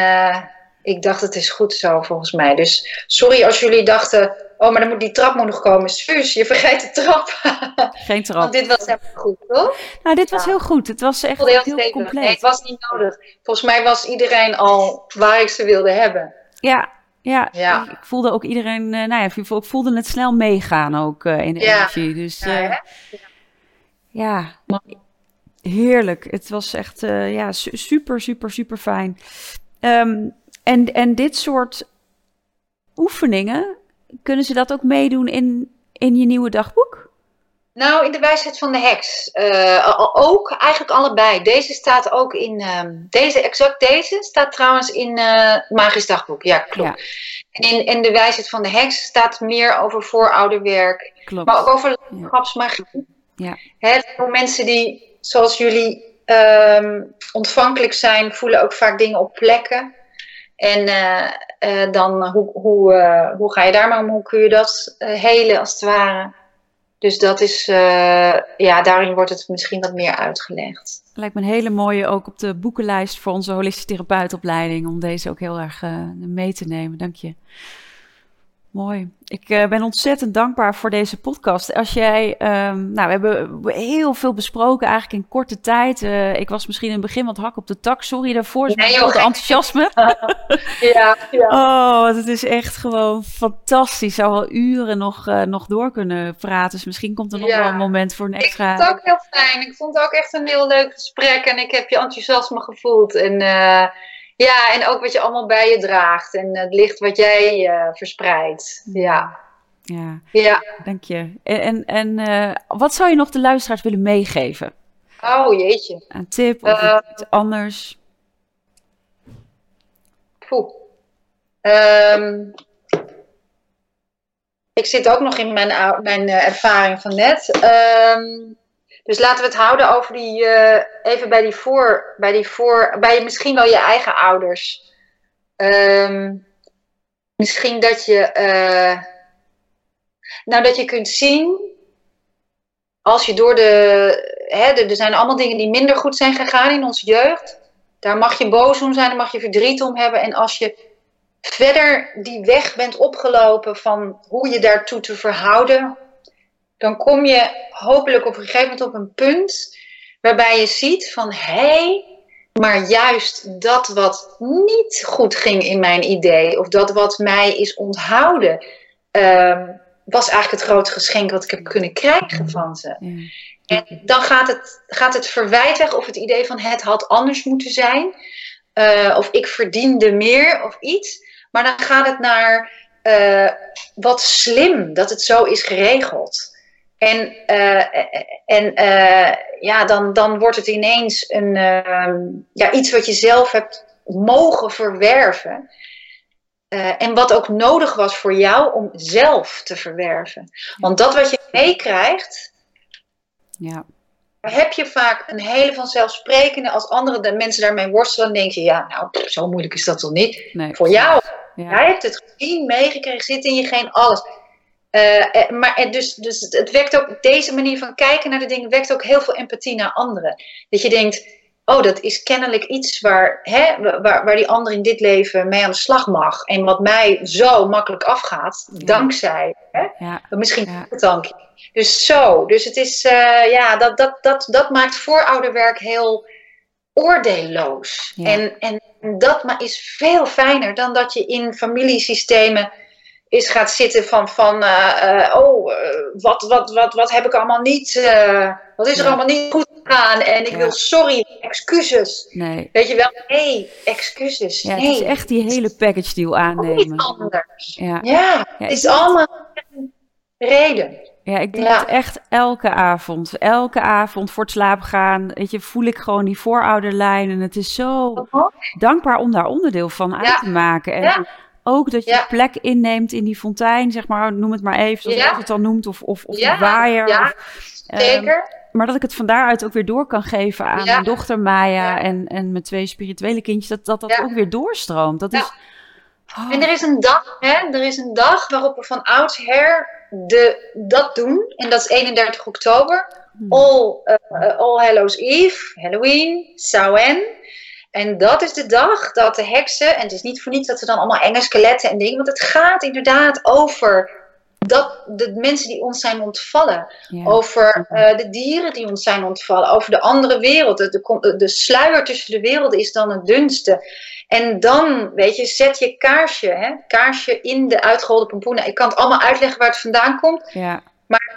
ik dacht het is goed zo volgens mij. Dus sorry als jullie dachten, oh maar dan moet die trap moet nog komen. Suus, je vergeet de trap. Geen trap. Want dit was helemaal goed, toch? Nou, dit was heel goed. Het was echt heel, heel compleet. Nee, het was niet nodig. Volgens mij was iedereen al waar ik ze wilde hebben. Ja, ja, ja. ik voelde ook iedereen, uh, nou ja, ik voelde het snel meegaan ook uh, in de ja. energie. Dus uh, ja, ja, heerlijk. Het was echt ja, super, super, super fijn. Um, en, en dit soort oefeningen, kunnen ze dat ook meedoen in, in je nieuwe dagboek? Nou, in de wijsheid van de heks. Uh, ook, eigenlijk allebei. Deze staat ook in. Uh, deze, exact deze staat trouwens in uh, Magisch Dagboek. Ja, klopt. En in, in de wijsheid van de heks staat meer over voorouderwerk. Klopt. Maar ook over grapsmagie. Ja. Hè, voor mensen die, zoals jullie, um, ontvankelijk zijn, voelen ook vaak dingen op plekken. En uh, dan, hoe, hoe, uh, hoe ga je daar maar om? Hoe kun je dat helen als het ware? Dus dat is, ja, daarin wordt het misschien wat meer uitgelegd. Lijkt me een hele mooie ook op de boekenlijst voor onze holistische therapeutopleiding. Om deze ook heel erg mee te nemen. Dank je. Mooi. Ik uh, ben ontzettend dankbaar voor deze podcast. Als jij, um, nou, we hebben heel veel besproken eigenlijk in korte tijd. Uh, ik was misschien in het begin wat hak op de tak. Sorry daarvoor. Nee, joh, enthousiasme. ja, ja. Oh, het is echt gewoon fantastisch. Zou wel uren nog, uh, nog door kunnen praten. Dus misschien komt er nog ja. wel een moment voor een extra. Ik vond het ook heel fijn. Ik vond het ook echt een heel leuk gesprek. En ik heb je enthousiasme gevoeld. En ja, en ook wat je allemaal bij je draagt en het licht wat jij uh, verspreidt. Ja. Ja, ja. dank je. En, en, uh, wat zou je nog de luisteraars willen meegeven? Oh jeetje. Een tip of uh, iets anders? Poeh. Um, ik zit ook nog in mijn, mijn ervaring van net. Um, dus laten we het houden over die, uh, even bij die voor, bij die voor, bij misschien wel je eigen ouders. Um, misschien dat je, uh, nou dat je kunt zien, als je door de, hè, er zijn allemaal dingen die minder goed zijn gegaan in onze jeugd. Daar mag je boos om zijn, daar mag je verdriet om hebben. En als je verder die weg bent opgelopen van hoe je daartoe te verhouden, dan kom je hopelijk op een gegeven moment op een punt waarbij je ziet van hé, hey, maar juist dat wat niet goed ging in mijn idee, of dat wat mij is onthouden, um, was eigenlijk het grote geschenk wat ik heb kunnen krijgen van ze. En dan gaat het, gaat het verwijt weg of het idee van het had anders moeten zijn, uh, of ik verdiende meer of iets. Maar dan gaat het naar uh, wat slim dat het zo is geregeld. En, uh, en uh, ja, dan, dan wordt het ineens een, uh, ja, iets wat je zelf hebt mogen verwerven. en wat ook nodig was voor jou om zelf te verwerven. Want dat wat je meekrijgt, ja. heb je vaak een hele vanzelfsprekende. Als andere de mensen daarmee worstelen, dan denk je, ja, nou, pff, zo moeilijk is dat toch niet? Nee, voor jou. Ja. Jij hebt het gezien, meegekregen, zit in je geen alles. Uh, maar dus, dus het wekt ook, deze manier van kijken naar de dingen wekt ook heel veel empathie naar anderen. Dat je denkt, oh, dat is kennelijk iets waar, hè, waar, waar die ander in dit leven mee aan de slag mag. En wat mij zo makkelijk afgaat, ja. dankzij. Hè? Ja. Misschien ja. dank je. Dus zo, dus het is, uh, ja, dat, dat, dat, dat maakt voorouderwerk heel oordeelloos. Ja. En, en dat is veel fijner dan dat je in familiesystemen is gaat zitten van, van uh, uh, oh, uh, wat, wat, wat, wat heb ik allemaal niet, wat is er ja. allemaal niet goed gegaan en ik ja. wil sorry, excuses. Nee. Weet je wel, nee, excuses. Ja, nee. het is echt die hele package deal aannemen. Niet anders. Ja, ja, het is allemaal een reden. Ja, ik doe het echt elke avond. Elke avond voor het slapen gaan, weet je, voel ik gewoon die voorouderlijn. En het is zo dankbaar om daar onderdeel van uit te maken. En ook dat je ja. plek inneemt in die fontein, zeg maar, noem het maar even, zoals ja. het dan noemt, of, of, of ja. waaier. Ja, of, zeker. Um, maar dat ik het van daaruit ook weer door kan geven aan mijn dochter Maya en, en mijn twee spirituele kindjes, dat dat, dat ook weer doorstroomt. Dat is... Oh. En er is een dag, hè, er is een dag waarop we van oudsher de, dat doen, en dat is 31 oktober. Hmm. All, uh, All Hallows Eve, Halloween, Samhain. En dat is de dag dat de heksen, en het is niet voor niets dat ze dan allemaal enge skeletten en dingen, want het gaat inderdaad over dat de mensen die ons zijn ontvallen, Ja. over eh, de dieren die ons zijn ontvallen, over de andere wereld. De, de, de sluier tussen de werelden is dan het dunste. En dan, weet je, zet je kaarsje, hè, kaarsje in de uitgeholde pompoenen. Ik kan het allemaal uitleggen waar het vandaan komt. Ja.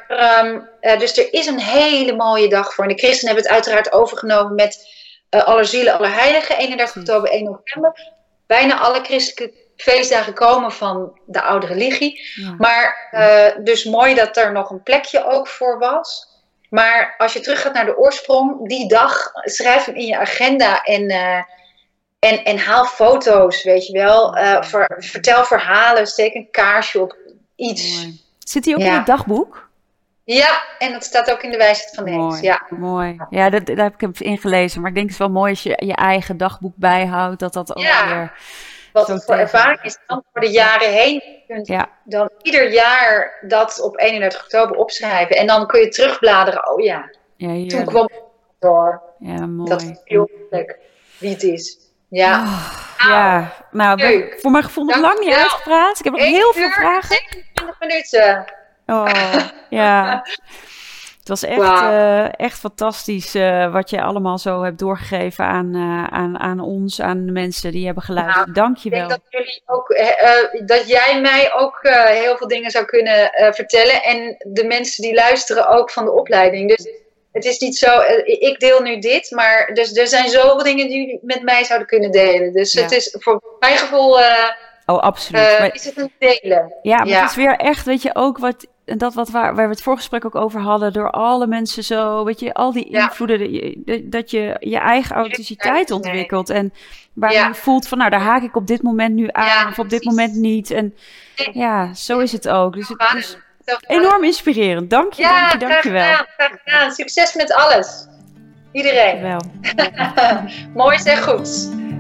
Ehm, eh, dus er is een hele mooie dag voor. En de christenen hebben het uiteraard overgenomen met eh alle zielen, alle heiligen, 31 oktober, 1 november. Bijna alle christelijke feestdagen komen van de oude religie. Ja. Maar eh, dus mooi dat er nog een plekje ook voor was. Maar als je teruggaat naar de oorsprong, die dag, schrijf hem in je agenda en, eh, en, en haal foto's, weet je wel. Ver- vertel verhalen, steek een kaarsje op, iets. Mooi. Zit die ook in het dagboek? Ja, en dat staat ook in de wijsheid van de. Mooi. Ja. Mooi. Ja, dat, daar heb ik hem ingelezen. Maar ik denk het is wel mooi als je je eigen dagboek bijhoudt. Dat dat ook Ja. weer... Wat het voor ervaring is dan voor de jaren heen. Kunt Ja. dan ieder jaar dat op 31 oktober opschrijven. En dan kun je terugbladeren. Oh ja, Ja, toen kwam het door. Ja, mooi. Dat is heel leuk wie het is. Ja. Ja, nou, we- leuk. voor mijn gevoel nog lang niet uitgepraat. Ik heb nog heel veel vragen. 27 minuten. Oh, ja. Het was echt, eh, echt fantastisch eh, wat je allemaal zo hebt doorgegeven aan, eh, aan, aan ons, aan de mensen die hebben geluisterd. Dank je Ik denk wel. dat jullie ook, dat jij mij ook heel veel dingen zou kunnen vertellen. En de mensen die luisteren ook van de opleiding. Dus het is niet zo, ik deel nu dit, maar dus, er zijn zoveel dingen die jullie met mij zouden kunnen delen. Dus Ja. het is voor mijn gevoel Oh, absoluut. eh, Maar- is het een delen. Ja, maar Ja. het is weer echt, weet je, ook wat, en dat wat waar, waar we het voorgesprek ook over hadden, door alle mensen zo, weet je, al die invloeden, dat je, dat je je eigen authenticiteit ontwikkelt. En waar Ja. je voelt van, nou, daar haak ik op dit moment nu aan, Ja, of op dit moment niet. En ja, zo is het ook. Dus het is enorm inspirerend. Dank je, Ja, dank je, dank je wel. gedaan, graag gedaan. Succes met alles. Iedereen. Wel. Mooi en goed.